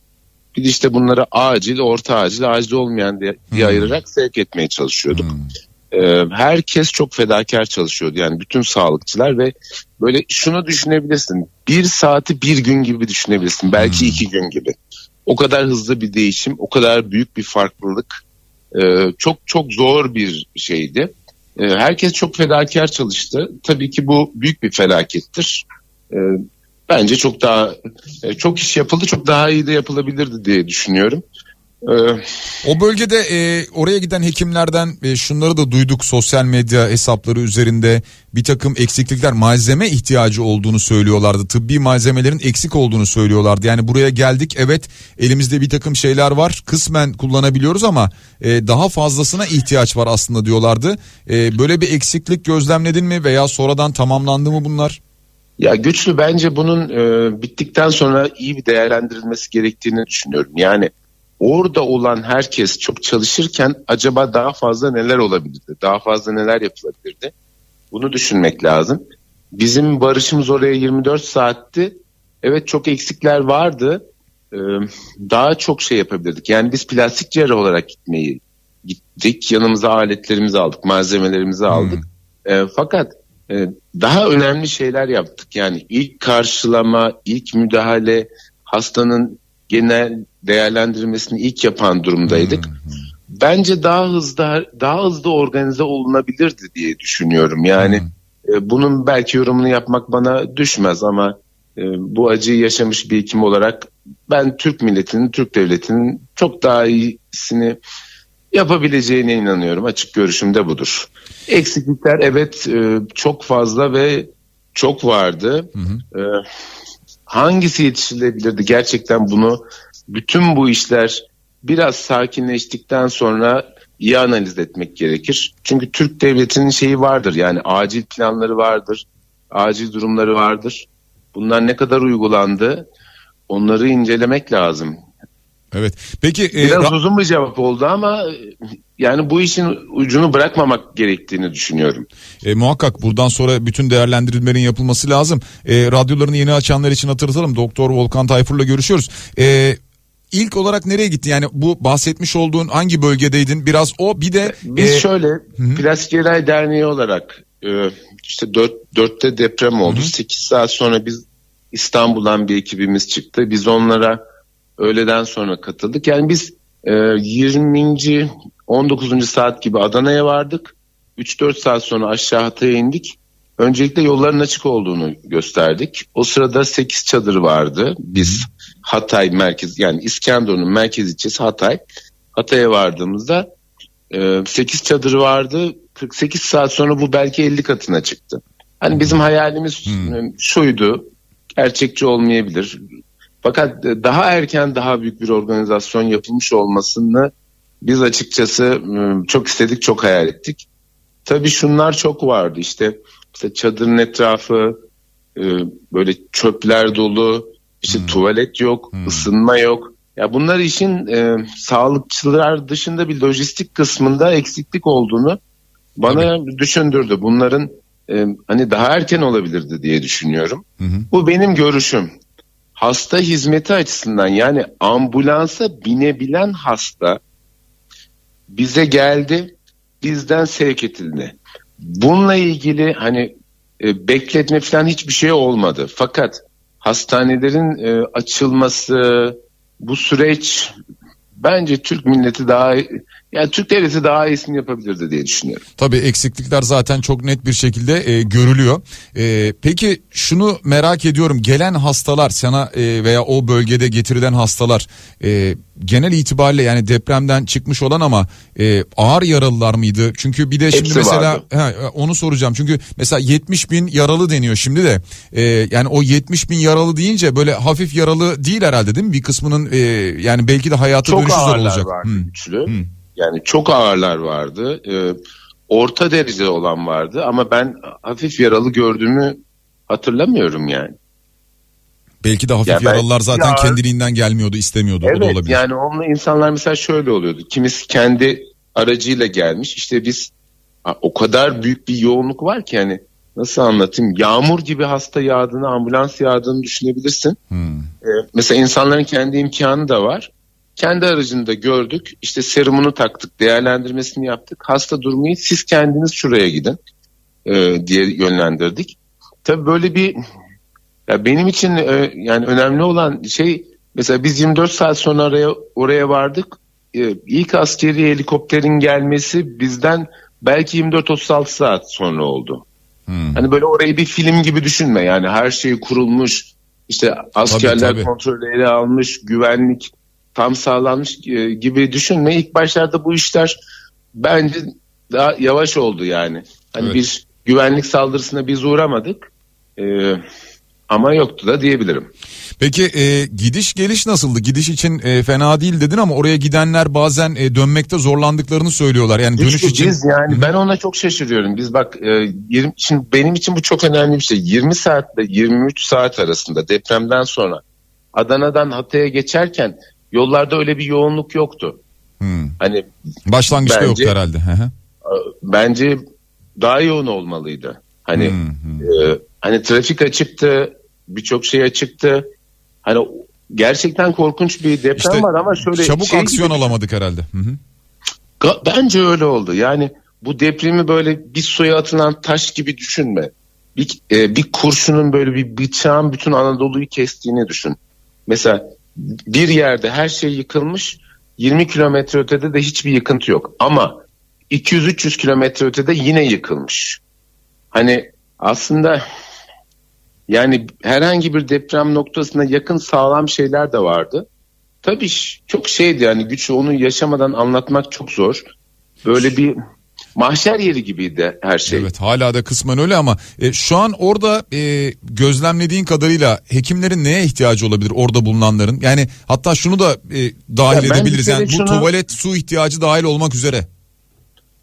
Bir de işte bunları acil, orta acil, acil olmayan diye, diye hmm. ayırarak sevk etmeye çalışıyorduk. Hmm. Ee, herkes çok fedakar çalışıyordu yani bütün sağlıkçılar ve böyle şunu düşünebilirsin bir saati bir gün gibi düşünebilirsin belki hmm. iki gün gibi o kadar hızlı bir değişim o kadar büyük bir farklılık ee, çok çok zor bir şeydi ee, herkes çok fedakar çalıştı tabii ki bu büyük bir felakettir ee, bence çok daha e, çok iş yapıldı çok daha iyi de yapılabilirdi diye düşünüyorum. Ee, o bölgede e, oraya giden hekimlerden e, şunları da duyduk sosyal medya hesapları üzerinde bir takım eksiklikler malzeme ihtiyacı olduğunu söylüyorlardı. Tıbbi malzemelerin eksik olduğunu söylüyorlardı. Yani buraya geldik evet elimizde bir takım şeyler var kısmen kullanabiliyoruz ama e, daha fazlasına ihtiyaç var aslında diyorlardı. E, böyle bir eksiklik gözlemledin mi veya sonradan tamamlandı mı bunlar? Ya güçlü bence bunun e, bittikten sonra iyi bir değerlendirilmesi gerektiğini düşünüyorum. Yani orada olan herkes çok çalışırken acaba daha fazla neler olabilirdi? Daha fazla neler yapılabilirdi? Bunu düşünmek lazım. Bizim barışımız oraya 24 saatti. Evet çok eksikler vardı. Ee, daha çok şey yapabilirdik. Yani biz plastik cerrah olarak gitmeyi gittik. Yanımıza aletlerimizi aldık, malzemelerimizi aldık. Hmm. Ee, fakat daha önemli şeyler yaptık. Yani ilk karşılama, ilk müdahale, hastanın genel değerlendirmesini ilk yapan durumdaydık. Hmm. Bence daha hızlı daha hızlı organize olunabilirdi diye düşünüyorum. Yani hmm. e, bunun belki yorumunu yapmak bana düşmez ama e, bu acıyı yaşamış bir hekim olarak ben Türk milletinin, Türk devletinin çok daha iyisini yapabileceğine inanıyorum. Açık görüşüm de budur. Eksiklikler evet e, çok fazla ve çok vardı. Hı hı. E, hangisi yetiştirilebilirdi? Gerçekten bunu bütün bu işler biraz sakinleştikten sonra iyi analiz etmek gerekir. Çünkü Türk devletinin şeyi vardır yani acil planları vardır, acil durumları vardır. Bunlar ne kadar uygulandı onları incelemek lazım. Evet. Peki e, biraz e, uzun bir cevap oldu ama yani bu işin ucunu bırakmamak gerektiğini düşünüyorum. E, muhakkak buradan sonra bütün değerlendirilmelerin yapılması lazım. E, radyolarını yeni açanlar için hatırlatalım. Doktor Volkan Tayfur'la görüşüyoruz. E, ilk olarak nereye gitti? Yani bu bahsetmiş olduğun hangi bölgedeydin? Biraz o bir de... Biz e... şöyle Hı-hı. Plastik Cerrahi Derneği olarak e, işte 4, 4'te deprem oldu. Hı-hı. 8 saat sonra biz İstanbul'dan bir ekibimiz çıktı. Biz onlara öğleden sonra katıldık. Yani biz e, 20. 19. saat gibi Adana'ya vardık. 3-4 saat sonra aşağı Hatay'a indik. Öncelikle yolların açık olduğunu gösterdik. O sırada 8 çadır vardı. Biz Hatay merkez yani İskenderun'un merkez ilçesi Hatay. Hatay'a vardığımızda 8 e, çadır vardı. 48 saat sonra bu belki 50 katına çıktı. Hani bizim hayalimiz hmm. şuydu. Gerçekçi olmayabilir. Fakat e, daha erken daha büyük bir organizasyon yapılmış olmasını biz açıkçası ıı, çok istedik, çok hayal ettik. Tabii şunlar çok vardı işte, işte çadırın etrafı ıı, böyle çöpler dolu, işte hmm. tuvalet yok, hmm. ısınma yok. Ya bunlar işin e, sağlıkçılar dışında bir lojistik kısmında eksiklik olduğunu bana Tabii. düşündürdü. Bunların e, hani daha erken olabilirdi diye düşünüyorum. Hı Bu benim görüşüm hasta hizmeti açısından yani ambulansa binebilen hasta bize geldi bizden sevk edildi. Bununla ilgili hani e, bekletme falan hiçbir şey olmadı. Fakat hastanelerin e, açılması bu süreç bence Türk milleti daha Yani Türk devleti daha iyisini yapabilirdi diye düşünüyorum. Tabii eksiklikler zaten çok net bir şekilde e, görülüyor. E, peki şunu merak ediyorum. Gelen hastalar sana e, veya o bölgede getirilen hastalar e, genel itibariyle yani depremden çıkmış olan ama e, ağır yaralılar mıydı? Çünkü bir de şimdi Hepsi mesela he, onu soracağım. Çünkü mesela 70 bin yaralı deniyor şimdi de. E, yani o 70 bin yaralı deyince böyle hafif yaralı değil herhalde değil mi? Bir kısmının e, yani belki de hayatı Çok dönüşü zor ağırlar olacak. vardı Hı. güçlü. Yani çok ağırlar vardı. Ee, orta derece olan vardı ama ben hafif yaralı gördüğümü hatırlamıyorum yani. Belki de hafif Ya ben- yaralılar zaten Ya- kendiliğinden gelmiyordu, istemiyordu. o da Evet olabilir. yani onunla insanlar mesela şöyle oluyordu. Kimisi kendi aracıyla gelmiş. İşte biz o kadar büyük bir yoğunluk var ki yani nasıl anlatayım? Yağmur gibi hasta yağdığını, ambulans yağdığını düşünebilirsin. Hmm. Ee, mesela insanların kendi imkanı da var. Kendi aracında gördük. işte serumunu taktık, değerlendirmesini yaptık. Hasta durmayı siz kendiniz şuraya gidin e, diye yönlendirdik. Tabii böyle bir ya benim için e, yani önemli olan şey mesela biz 24 saat sonra oraya oraya vardık. E, ilk askeri helikopterin gelmesi bizden belki 24-36 saat sonra oldu. Hmm. Hani böyle orayı bir film gibi düşünme yani her şey kurulmuş işte askerler tabii. kontrolü ele almış güvenlik tam sağlanmış e, gibi düşünme. İlk başlarda bu işler bence daha yavaş oldu yani. Hani Evet. bir güvenlik saldırısına biz uğramadık E, ama yoktu da diyebilirim. Peki e, gidiş geliş nasıldı? Gidiş için e, fena değil dedin ama oraya gidenler bazen e, dönmekte zorlandıklarını söylüyorlar. Yani dönüş İşte için biz yani ben ona çok şaşırıyorum. Biz bak e, 20, şimdi benim için bu çok önemli bir şey. 20 saatle 23 saat arasında depremden sonra Adana'dan Hatay'a geçerken yollarda öyle bir yoğunluk yoktu. Hmm. Hani başlangıçta Bence- yoktu herhalde. Bence daha yoğun olmalıydı. Hani Hmm, hmm. e, hani trafik açıktı, birçok şey açıktı. Hani gerçekten korkunç bir deprem İşte var ama şöyle çabuk şey aksiyon gibi- alamadık herhalde. Hı hı. Bence öyle oldu. Yani bu depremi böyle bir suya atılan taş gibi düşünme. Bir, e, bir kurşunun böyle bir bıçağın bütün Anadolu'yu kestiğini düşün. Mesela bir yerde her şey yıkılmış 20 kilometre ötede de hiçbir yıkıntı yok. Ama 200-300 kilometre ötede yine yıkılmış. Hani aslında yani herhangi bir deprem noktasına yakın sağlam şeyler de vardı. Tabii çok şeydi yani güç onu yaşamadan anlatmak çok zor. Böyle bir mahşer yeri gibiydi her şey. Evet hala da kısmen öyle ama e, şu an orada e, gözlemlediğin kadarıyla hekimlerin neye ihtiyacı olabilir orada bulunanların? Yani hatta şunu da e, dahil Ya edebiliriz yani bu şunu- tuvalet su ihtiyacı dahil olmak üzere.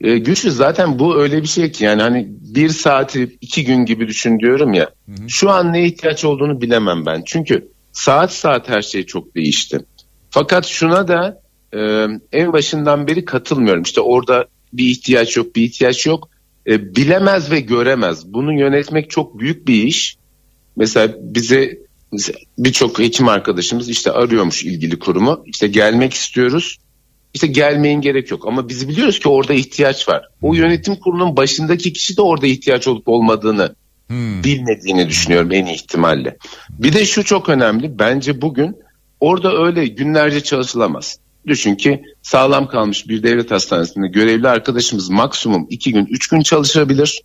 E, güçlü zaten bu öyle bir şey ki yani hani bir saati iki gün gibi düşün diyorum ya. Şu an ne ihtiyaç olduğunu bilemem ben. Çünkü saat saat her şey çok değişti. Fakat şuna da e, en başından beri katılmıyorum. İşte orada bir ihtiyaç yok, bir ihtiyaç yok. E, bilemez ve göremez. Bunu yönetmek çok büyük bir iş. Mesela bize birçok hekim arkadaşımız işte arıyormuş ilgili kurumu. İşte gelmek istiyoruz. İşte gelmeyin gerek yok ama biz biliyoruz ki orada ihtiyaç var. O yönetim kurulunun başındaki kişi de orada ihtiyaç olup olmadığını Hmm. bilmediğini düşünüyorum en iyi ihtimalle. Bir de şu çok önemli. Bence bugün orada öyle günlerce çalışılamaz. Düşün ki sağlam kalmış bir devlet hastanesinde görevli arkadaşımız maksimum iki gün, üç gün çalışabilir.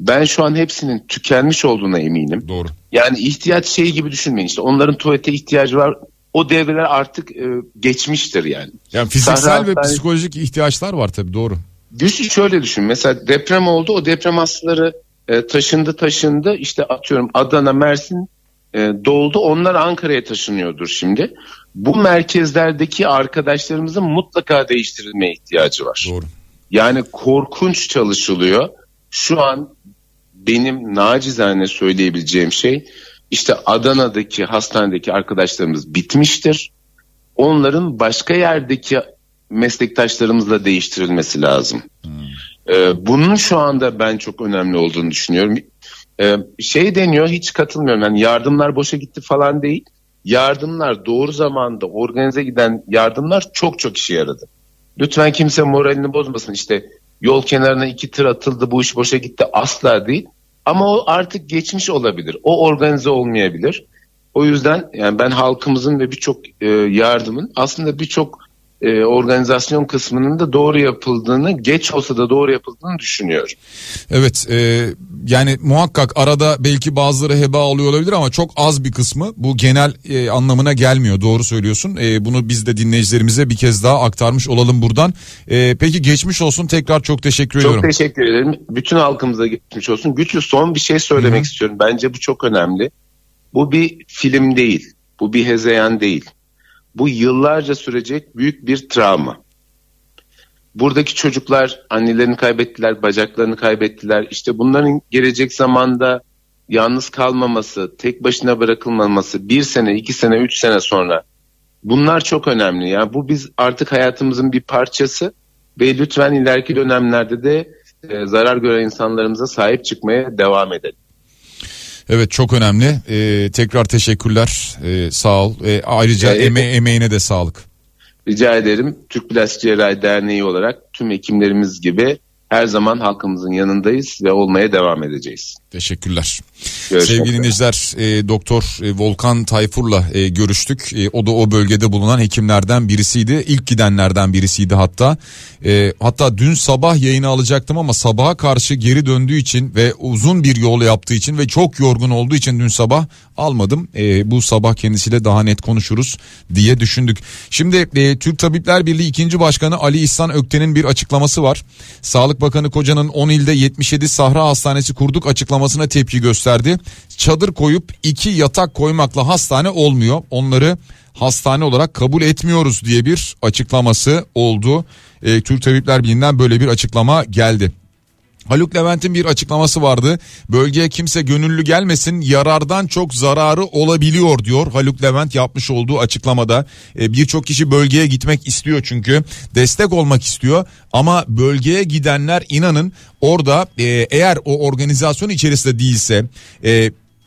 Ben şu an hepsinin tükenmiş olduğuna eminim. Doğru. Yani ihtiyaç şey gibi düşünmeyin işte onların tuvalete ihtiyacı var. O devreler artık e, geçmiştir yani. Yani fiziksel Sahra ve Hastanesi- psikolojik ihtiyaçlar var tabii doğru. Güçlü şöyle düşün. Mesela deprem oldu. O deprem hastaları e, taşındı taşındı. İşte atıyorum Adana, Mersin doldu. Onlar Ankara'ya taşınıyordur şimdi. Bu merkezlerdeki arkadaşlarımızın mutlaka değiştirilmeye ihtiyacı var. Doğru. Yani korkunç çalışılıyor. Şu an benim nacizane söyleyebileceğim şey işte Adana'daki hastanedeki arkadaşlarımız bitmiştir. Onların başka yerdeki meslektaşlarımızla değiştirilmesi lazım. Ee, bunun şu anda ben çok önemli olduğunu düşünüyorum. Ee, şey deniyor hiç katılmıyorum. Yani yardımlar boşa gitti falan değil. Yardımlar doğru zamanda organize giden yardımlar çok çok işe yaradı. Lütfen kimse moralini bozmasın. İşte yol kenarına iki tır atıldı bu iş boşa gitti asla değil. Ama o artık geçmiş olabilir. O organize olmayabilir. O yüzden yani ben halkımızın ve birçok e, yardımın aslında birçok e, organizasyon kısmının da doğru yapıldığını geç olsa da doğru yapıldığını düşünüyorum. Evet e, yani muhakkak arada belki bazıları heba alıyor olabilir ama çok az bir kısmı bu genel e, anlamına gelmiyor doğru söylüyorsun. E, bunu biz de dinleyicilerimize bir kez daha aktarmış olalım buradan. E, peki geçmiş olsun tekrar çok teşekkür çok ediyorum. Çok teşekkür ederim. Bütün halkımıza geçmiş olsun. Güçlü son bir şey söylemek Hı-hı. istiyorum. Bence bu çok önemli. Bu bir film değil. Bu bir hezeyan değil. Bu yıllarca sürecek büyük bir travma. Buradaki çocuklar annelerini kaybettiler, bacaklarını kaybettiler. İşte bunların gelecek zamanda yalnız kalmaması, tek başına bırakılmaması bir sene, iki sene, üç sene sonra bunlar çok önemli. Yani bu biz artık hayatımızın bir parçası ve lütfen ileriki dönemlerde de e, zarar gören insanlarımıza sahip çıkmaya devam edelim. Evet çok önemli. Ee, tekrar teşekkürler. Ee, sağ ol. Ee, ayrıca ee, eme emeğine de sağlık. Rica ederim. Türk Plastik Cerrahi Derneği olarak tüm hekimlerimiz gibi her zaman halkımızın yanındayız ve olmaya devam edeceğiz. Teşekkürler. Görüşmek Sevgili dinleyiciler e, Doktor e, Volkan Tayfur'la e, görüştük. E, o da o bölgede bulunan hekimlerden birisiydi. İlk gidenlerden birisiydi hatta. E, hatta dün sabah yayını alacaktım ama sabaha karşı geri döndüğü için ve uzun bir yol yaptığı için ve çok yorgun olduğu için dün sabah almadım. E, bu sabah kendisiyle daha net konuşuruz diye düşündük. Şimdi e, Türk Tabipler Birliği 2. Başkanı Ali İhsan Ökten'in bir açıklaması var. Sağlık Bakanı Koca'nın 10 ilde 77 Sahra Hastanesi kurduk açıklamasına tepki gösterdi. Çadır koyup iki yatak koymakla hastane olmuyor. Onları hastane olarak kabul etmiyoruz diye bir açıklaması oldu. E, Türk Tabipler Birliği'nden böyle bir açıklama geldi. Haluk Levent'in bir açıklaması vardı. Bölgeye kimse gönüllü gelmesin yarardan çok zararı olabiliyor diyor. Haluk Levent yapmış olduğu açıklamada. E, Birçok kişi bölgeye gitmek istiyor çünkü destek olmak istiyor. Ama bölgeye gidenler inanın orada e, eğer o organizasyon içerisinde değilse...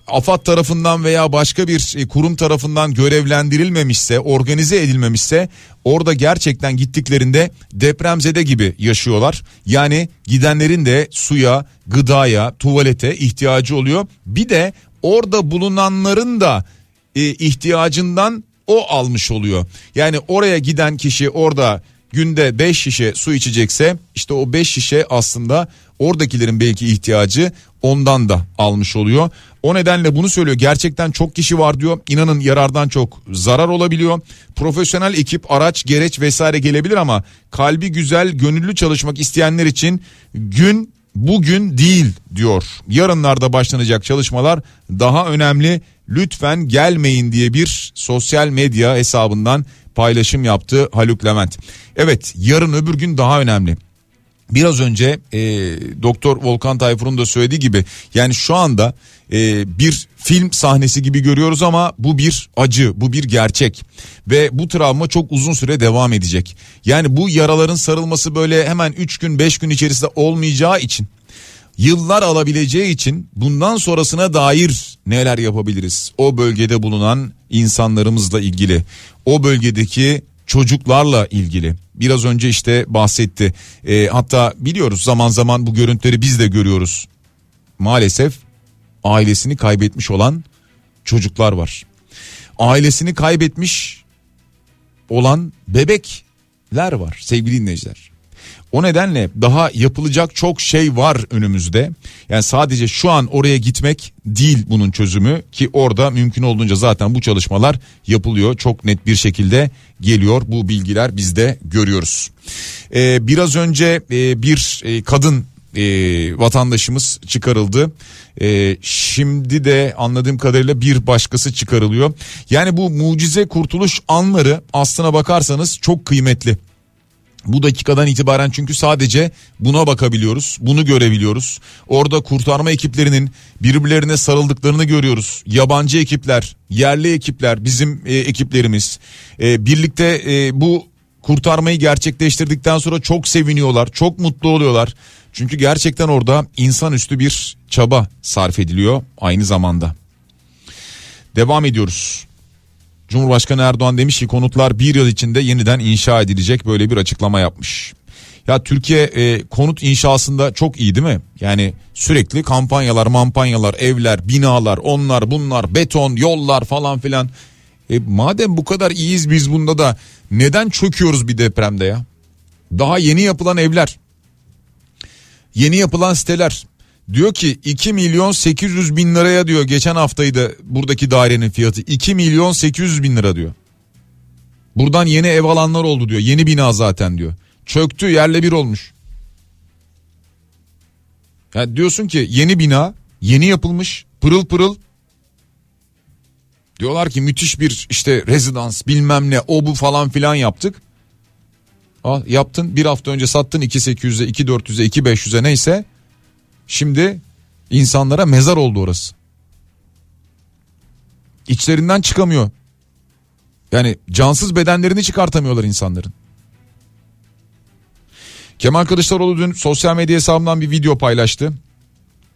AFAD tarafından veya başka bir e, kurum tarafından görevlendirilmemişse, organize edilmemişse orada gerçekten gittiklerinde depremzede gibi yaşıyorlar. Yani gidenlerin de suya, gıdaya, tuvalete ihtiyacı oluyor. Bir de orada bulunanların da e, ihtiyacından o almış oluyor. Yani oraya giden kişi orada günde 5 şişe su içecekse işte o 5 şişe aslında oradakilerin belki ihtiyacı ondan da almış oluyor. O nedenle bunu söylüyor. Gerçekten çok kişi var diyor. İnanın yarardan çok zarar olabiliyor. Profesyonel ekip, araç, gereç vesaire gelebilir ama kalbi güzel, gönüllü çalışmak isteyenler için gün bugün değil diyor. Yarınlarda başlanacak çalışmalar daha önemli. Lütfen gelmeyin diye bir sosyal medya hesabından paylaşım yaptı Haluk Levent. Evet yarın öbür gün daha önemli. Biraz önce e, Doktor Volkan Tayfur'un da söylediği gibi yani şu anda e, bir film sahnesi gibi görüyoruz ama bu bir acı, bu bir gerçek ve bu travma çok uzun süre devam edecek. Yani bu yaraların sarılması böyle hemen 3 gün 5 gün içerisinde olmayacağı için yıllar alabileceği için bundan sonrasına dair neler yapabiliriz? O bölgede bulunan insanlarımızla ilgili, o bölgedeki çocuklarla ilgili. Biraz önce işte bahsetti. E, hatta biliyoruz zaman zaman bu görüntüleri biz de görüyoruz. Maalesef ailesini kaybetmiş olan çocuklar var. Ailesini kaybetmiş olan bebekler var sevgili dinleyiciler. O nedenle daha yapılacak çok şey var önümüzde. Yani sadece şu an oraya gitmek değil bunun çözümü ki orada mümkün olduğunca zaten bu çalışmalar yapılıyor. Çok net bir şekilde geliyor bu bilgiler biz de görüyoruz. Ee, biraz önce e, bir e, kadın e, vatandaşımız çıkarıldı. E, şimdi de anladığım kadarıyla bir başkası çıkarılıyor. Yani bu mucize kurtuluş anları aslına bakarsanız çok kıymetli. Bu dakikadan itibaren çünkü sadece buna bakabiliyoruz, bunu görebiliyoruz. Orada kurtarma ekiplerinin birbirlerine sarıldıklarını görüyoruz. Yabancı ekipler, yerli ekipler, bizim e, ekiplerimiz e, birlikte e, bu kurtarmayı gerçekleştirdikten sonra çok seviniyorlar, çok mutlu oluyorlar. Çünkü gerçekten orada insanüstü bir çaba sarf ediliyor aynı zamanda. Devam ediyoruz. Cumhurbaşkanı Erdoğan demiş ki konutlar bir yıl içinde yeniden inşa edilecek böyle bir açıklama yapmış. Ya Türkiye e, konut inşasında çok iyi değil mi? Yani sürekli kampanyalar, mampanyalar, evler, binalar, onlar, bunlar, beton, yollar falan filan. E madem bu kadar iyiyiz biz bunda da neden çöküyoruz bir depremde ya? Daha yeni yapılan evler. Yeni yapılan siteler. Diyor ki 2 milyon 800 bin liraya diyor geçen haftaydı buradaki dairenin fiyatı 2 milyon 800 bin lira diyor. Buradan yeni ev alanlar oldu diyor yeni bina zaten diyor. Çöktü yerle bir olmuş. Yani diyorsun ki yeni bina yeni yapılmış pırıl pırıl Diyorlar ki müthiş bir işte rezidans bilmem ne o bu falan filan yaptık. Al yaptın bir hafta önce sattın 2800'e 2400'e 2500'e neyse. Şimdi insanlara mezar oldu orası. İçlerinden çıkamıyor. Yani cansız bedenlerini çıkartamıyorlar insanların. Kemal Kılıçdaroğlu dün sosyal medya hesabından bir video paylaştı.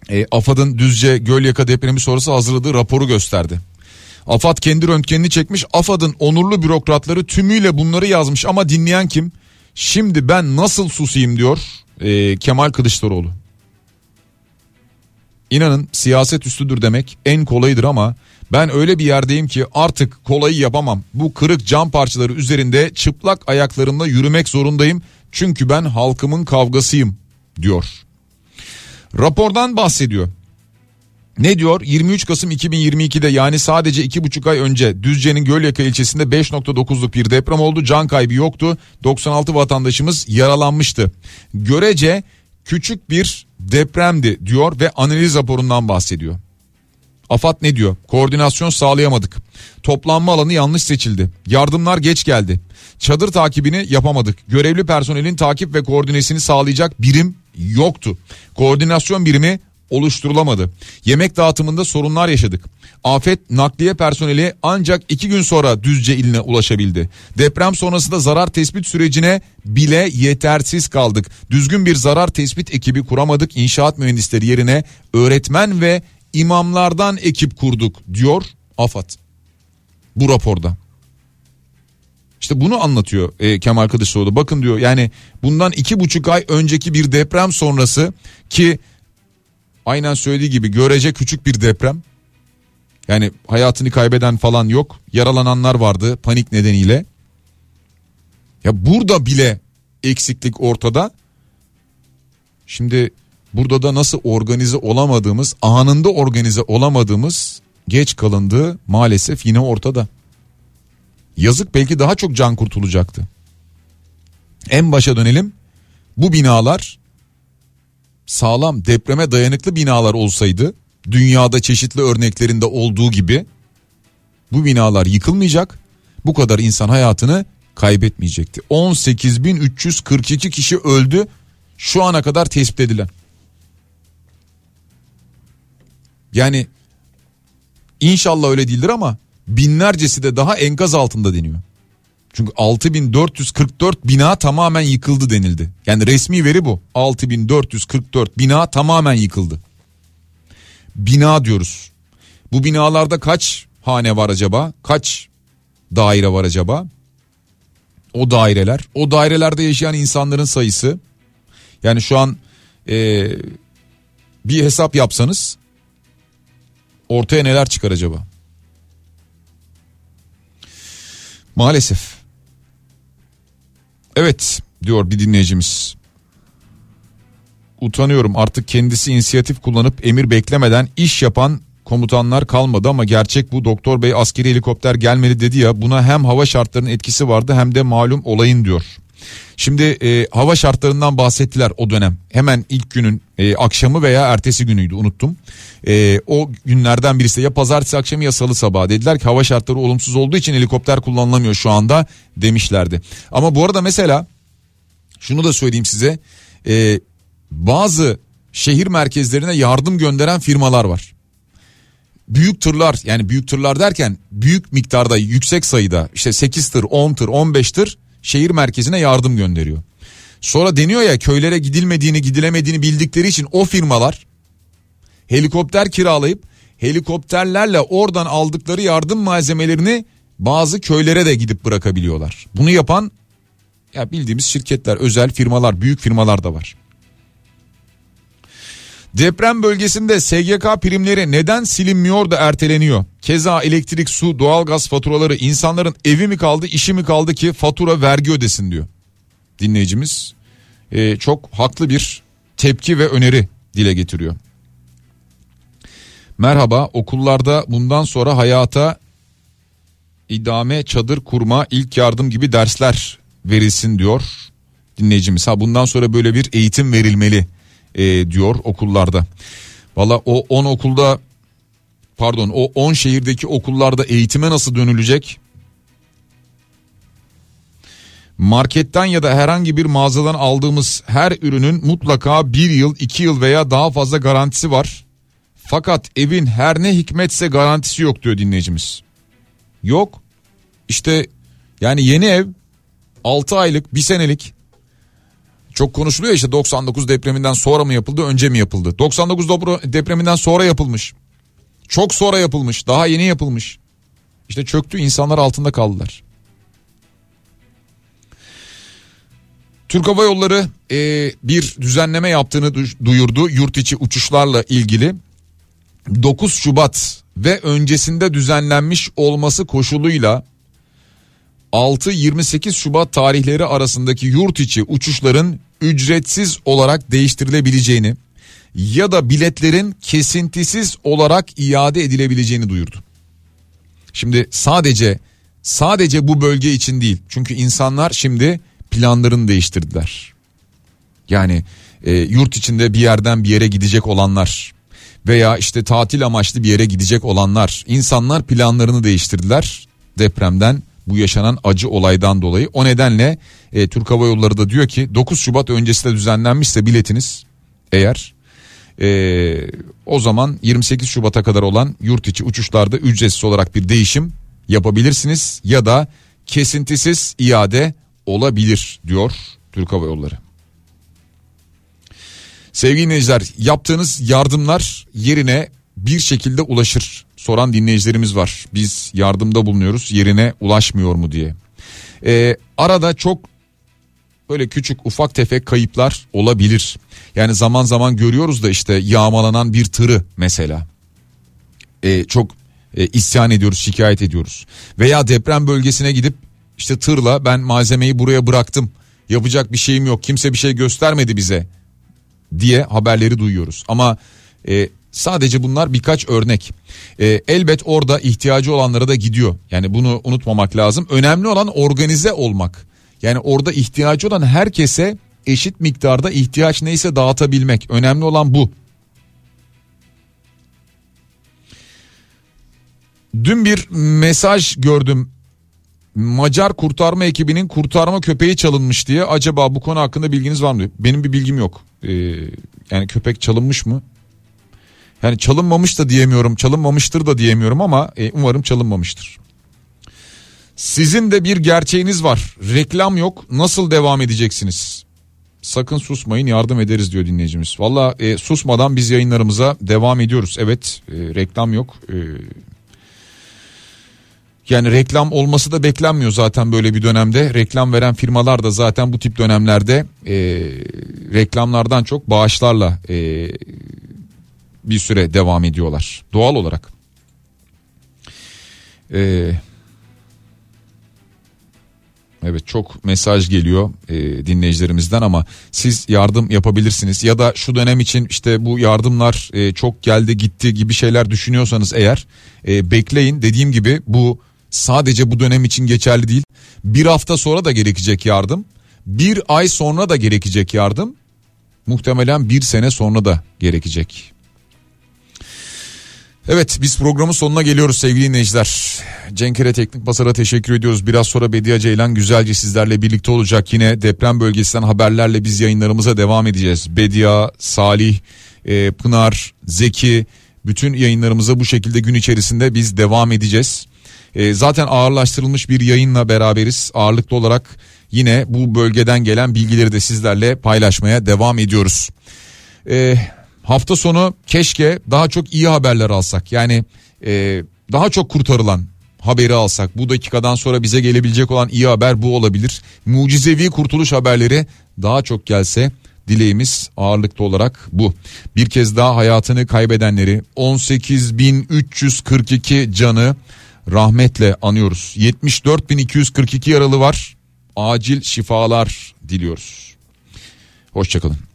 E, AFAD'ın Düzce Gölyaka depremi sonrası hazırladığı raporu gösterdi. AFAD kendi röntgenini çekmiş. AFAD'ın onurlu bürokratları tümüyle bunları yazmış ama dinleyen kim? Şimdi ben nasıl susayım diyor e, Kemal Kılıçdaroğlu. İnanın siyaset üstüdür demek en kolayıdır ama ben öyle bir yerdeyim ki artık kolayı yapamam. Bu kırık cam parçaları üzerinde çıplak ayaklarımla yürümek zorundayım. Çünkü ben halkımın kavgasıyım diyor. Rapordan bahsediyor. Ne diyor? 23 Kasım 2022'de yani sadece 2,5 ay önce Düzce'nin Gölyaka ilçesinde 5.9'luk bir deprem oldu. Can kaybı yoktu. 96 vatandaşımız yaralanmıştı. Görece küçük bir depremdi diyor ve analiz raporundan bahsediyor. AFAD ne diyor? Koordinasyon sağlayamadık. Toplanma alanı yanlış seçildi. Yardımlar geç geldi. Çadır takibini yapamadık. Görevli personelin takip ve koordinesini sağlayacak birim yoktu. Koordinasyon birimi oluşturulamadı. Yemek dağıtımında sorunlar yaşadık. Afet nakliye personeli ancak iki gün sonra Düzce iline ulaşabildi. Deprem sonrasında zarar tespit sürecine bile yetersiz kaldık. Düzgün bir zarar tespit ekibi kuramadık. İnşaat mühendisleri yerine öğretmen ve imamlardan ekip kurduk diyor AFAD. Bu raporda. İşte bunu anlatıyor e, Kemal Kılıçdaroğlu. Bakın diyor yani bundan iki buçuk ay önceki bir deprem sonrası ki aynen söylediği gibi görece küçük bir deprem. Yani hayatını kaybeden falan yok. Yaralananlar vardı panik nedeniyle. Ya burada bile eksiklik ortada. Şimdi burada da nasıl organize olamadığımız, anında organize olamadığımız geç kalındığı maalesef yine ortada. Yazık belki daha çok can kurtulacaktı. En başa dönelim. Bu binalar sağlam depreme dayanıklı binalar olsaydı dünyada çeşitli örneklerinde olduğu gibi bu binalar yıkılmayacak. Bu kadar insan hayatını kaybetmeyecekti. 18.342 kişi öldü şu ana kadar tespit edilen. Yani inşallah öyle değildir ama binlercesi de daha enkaz altında deniyor. Çünkü 6444 bina tamamen yıkıldı denildi. Yani resmi veri bu. 6444 bina tamamen yıkıldı. Bina diyoruz. Bu binalarda kaç hane var acaba? Kaç daire var acaba? O daireler, o dairelerde yaşayan insanların sayısı. Yani şu an e, bir hesap yapsanız ortaya neler çıkar acaba? Maalesef. Evet diyor bir dinleyicimiz. Utanıyorum artık kendisi inisiyatif kullanıp emir beklemeden iş yapan komutanlar kalmadı ama gerçek bu doktor bey askeri helikopter gelmedi dedi ya buna hem hava şartlarının etkisi vardı hem de malum olayın diyor. Şimdi e, hava şartlarından bahsettiler o dönem. Hemen ilk günün e, akşamı veya ertesi günüydü unuttum. E, o günlerden birisi ya pazartesi akşamı ya salı sabahı dediler ki hava şartları olumsuz olduğu için helikopter kullanılamıyor şu anda demişlerdi. Ama bu arada mesela şunu da söyleyeyim size. E, bazı şehir merkezlerine yardım gönderen firmalar var. Büyük tırlar yani büyük tırlar derken büyük miktarda yüksek sayıda işte 8 tır 10 tır 15 tır şehir merkezine yardım gönderiyor. Sonra deniyor ya köylere gidilmediğini gidilemediğini bildikleri için o firmalar helikopter kiralayıp helikopterlerle oradan aldıkları yardım malzemelerini bazı köylere de gidip bırakabiliyorlar. Bunu yapan ya bildiğimiz şirketler, özel firmalar, büyük firmalar da var. Deprem bölgesinde SGK primleri neden silinmiyor da erteleniyor? Keza elektrik, su, doğalgaz faturaları insanların evi mi kaldı, işi mi kaldı ki fatura vergi ödesin diyor. Dinleyicimiz e, çok haklı bir tepki ve öneri dile getiriyor. Merhaba okullarda bundan sonra hayata idame çadır kurma ilk yardım gibi dersler verilsin diyor dinleyicimiz. Ha bundan sonra böyle bir eğitim verilmeli e, diyor okullarda. Valla o 10 okulda pardon o 10 şehirdeki okullarda eğitime nasıl dönülecek? Marketten ya da herhangi bir mağazadan aldığımız her ürünün mutlaka bir yıl, iki yıl veya daha fazla garantisi var. Fakat evin her ne hikmetse garantisi yok diyor dinleyicimiz. Yok. İşte yani yeni ev 6 aylık, bir senelik çok konuşuluyor işte 99 depreminden sonra mı yapıldı önce mi yapıldı? 99 depreminden sonra yapılmış. Çok sonra yapılmış daha yeni yapılmış. İşte çöktü insanlar altında kaldılar. Türk Hava Yolları e, bir düzenleme yaptığını duyurdu yurt içi uçuşlarla ilgili. 9 Şubat ve öncesinde düzenlenmiş olması koşuluyla 6-28 Şubat tarihleri arasındaki yurt içi uçuşların ücretsiz olarak değiştirilebileceğini ya da biletlerin kesintisiz olarak iade edilebileceğini duyurdu. Şimdi sadece sadece bu bölge için değil. Çünkü insanlar şimdi planlarını değiştirdiler. Yani e, yurt içinde bir yerden bir yere gidecek olanlar veya işte tatil amaçlı bir yere gidecek olanlar insanlar planlarını değiştirdiler depremden bu yaşanan acı olaydan dolayı. O nedenle e, Türk Hava Yolları da diyor ki 9 Şubat öncesinde düzenlenmişse biletiniz eğer e, o zaman 28 Şubat'a kadar olan yurt içi uçuşlarda ücretsiz olarak bir değişim yapabilirsiniz ya da kesintisiz iade olabilir diyor Türk Hava Yolları. Sevgili dinleyiciler yaptığınız yardımlar yerine bir şekilde ulaşır soran dinleyicilerimiz var. Biz yardımda bulunuyoruz yerine ulaşmıyor mu diye. Ee, arada çok böyle küçük ufak tefek kayıplar olabilir. Yani zaman zaman görüyoruz da işte yağmalanan bir tırı mesela. Ee, çok e, isyan ediyoruz şikayet ediyoruz. Veya deprem bölgesine gidip işte tırla ben malzemeyi buraya bıraktım. Yapacak bir şeyim yok kimse bir şey göstermedi bize diye haberleri duyuyoruz. Ama e, Sadece bunlar birkaç örnek. Ee, elbet orada ihtiyacı olanlara da gidiyor. Yani bunu unutmamak lazım. Önemli olan organize olmak. Yani orada ihtiyacı olan herkese eşit miktarda ihtiyaç neyse dağıtabilmek. Önemli olan bu. Dün bir mesaj gördüm. Macar kurtarma ekibinin kurtarma köpeği çalınmış diye. Acaba bu konu hakkında bilginiz var mı? Benim bir bilgim yok. Ee, yani köpek çalınmış mı? Yani çalınmamış da diyemiyorum, çalınmamıştır da diyemiyorum ama e, umarım çalınmamıştır. Sizin de bir gerçeğiniz var. Reklam yok. Nasıl devam edeceksiniz? Sakın susmayın yardım ederiz diyor dinleyicimiz. Valla e, susmadan biz yayınlarımıza devam ediyoruz. Evet e, reklam yok. E, yani reklam olması da beklenmiyor zaten böyle bir dönemde. Reklam veren firmalar da zaten bu tip dönemlerde e, reklamlardan çok bağışlarla e, bir süre devam ediyorlar. Doğal olarak. Ee, evet çok mesaj geliyor e, dinleyicilerimizden ama siz yardım yapabilirsiniz. Ya da şu dönem için işte bu yardımlar e, çok geldi gitti gibi şeyler düşünüyorsanız eğer e, bekleyin. Dediğim gibi bu sadece bu dönem için geçerli değil. Bir hafta sonra da gerekecek yardım. Bir ay sonra da gerekecek yardım. Muhtemelen bir sene sonra da gerekecek Evet biz programın sonuna geliyoruz sevgili dinleyiciler. Cenkere Teknik Basar'a teşekkür ediyoruz. Biraz sonra Bediye Ceylan güzelce sizlerle birlikte olacak. Yine deprem bölgesinden haberlerle biz yayınlarımıza devam edeceğiz. Bediye, Salih, e, Pınar, Zeki bütün yayınlarımıza bu şekilde gün içerisinde biz devam edeceğiz. E, zaten ağırlaştırılmış bir yayınla beraberiz. Ağırlıklı olarak yine bu bölgeden gelen bilgileri de sizlerle paylaşmaya devam ediyoruz. Eee hafta sonu keşke daha çok iyi haberler alsak. Yani e, daha çok kurtarılan haberi alsak. Bu dakikadan sonra bize gelebilecek olan iyi haber bu olabilir. Mucizevi kurtuluş haberleri daha çok gelse dileğimiz ağırlıklı olarak bu. Bir kez daha hayatını kaybedenleri 18.342 canı rahmetle anıyoruz. 74.242 yaralı var. Acil şifalar diliyoruz. Hoşçakalın.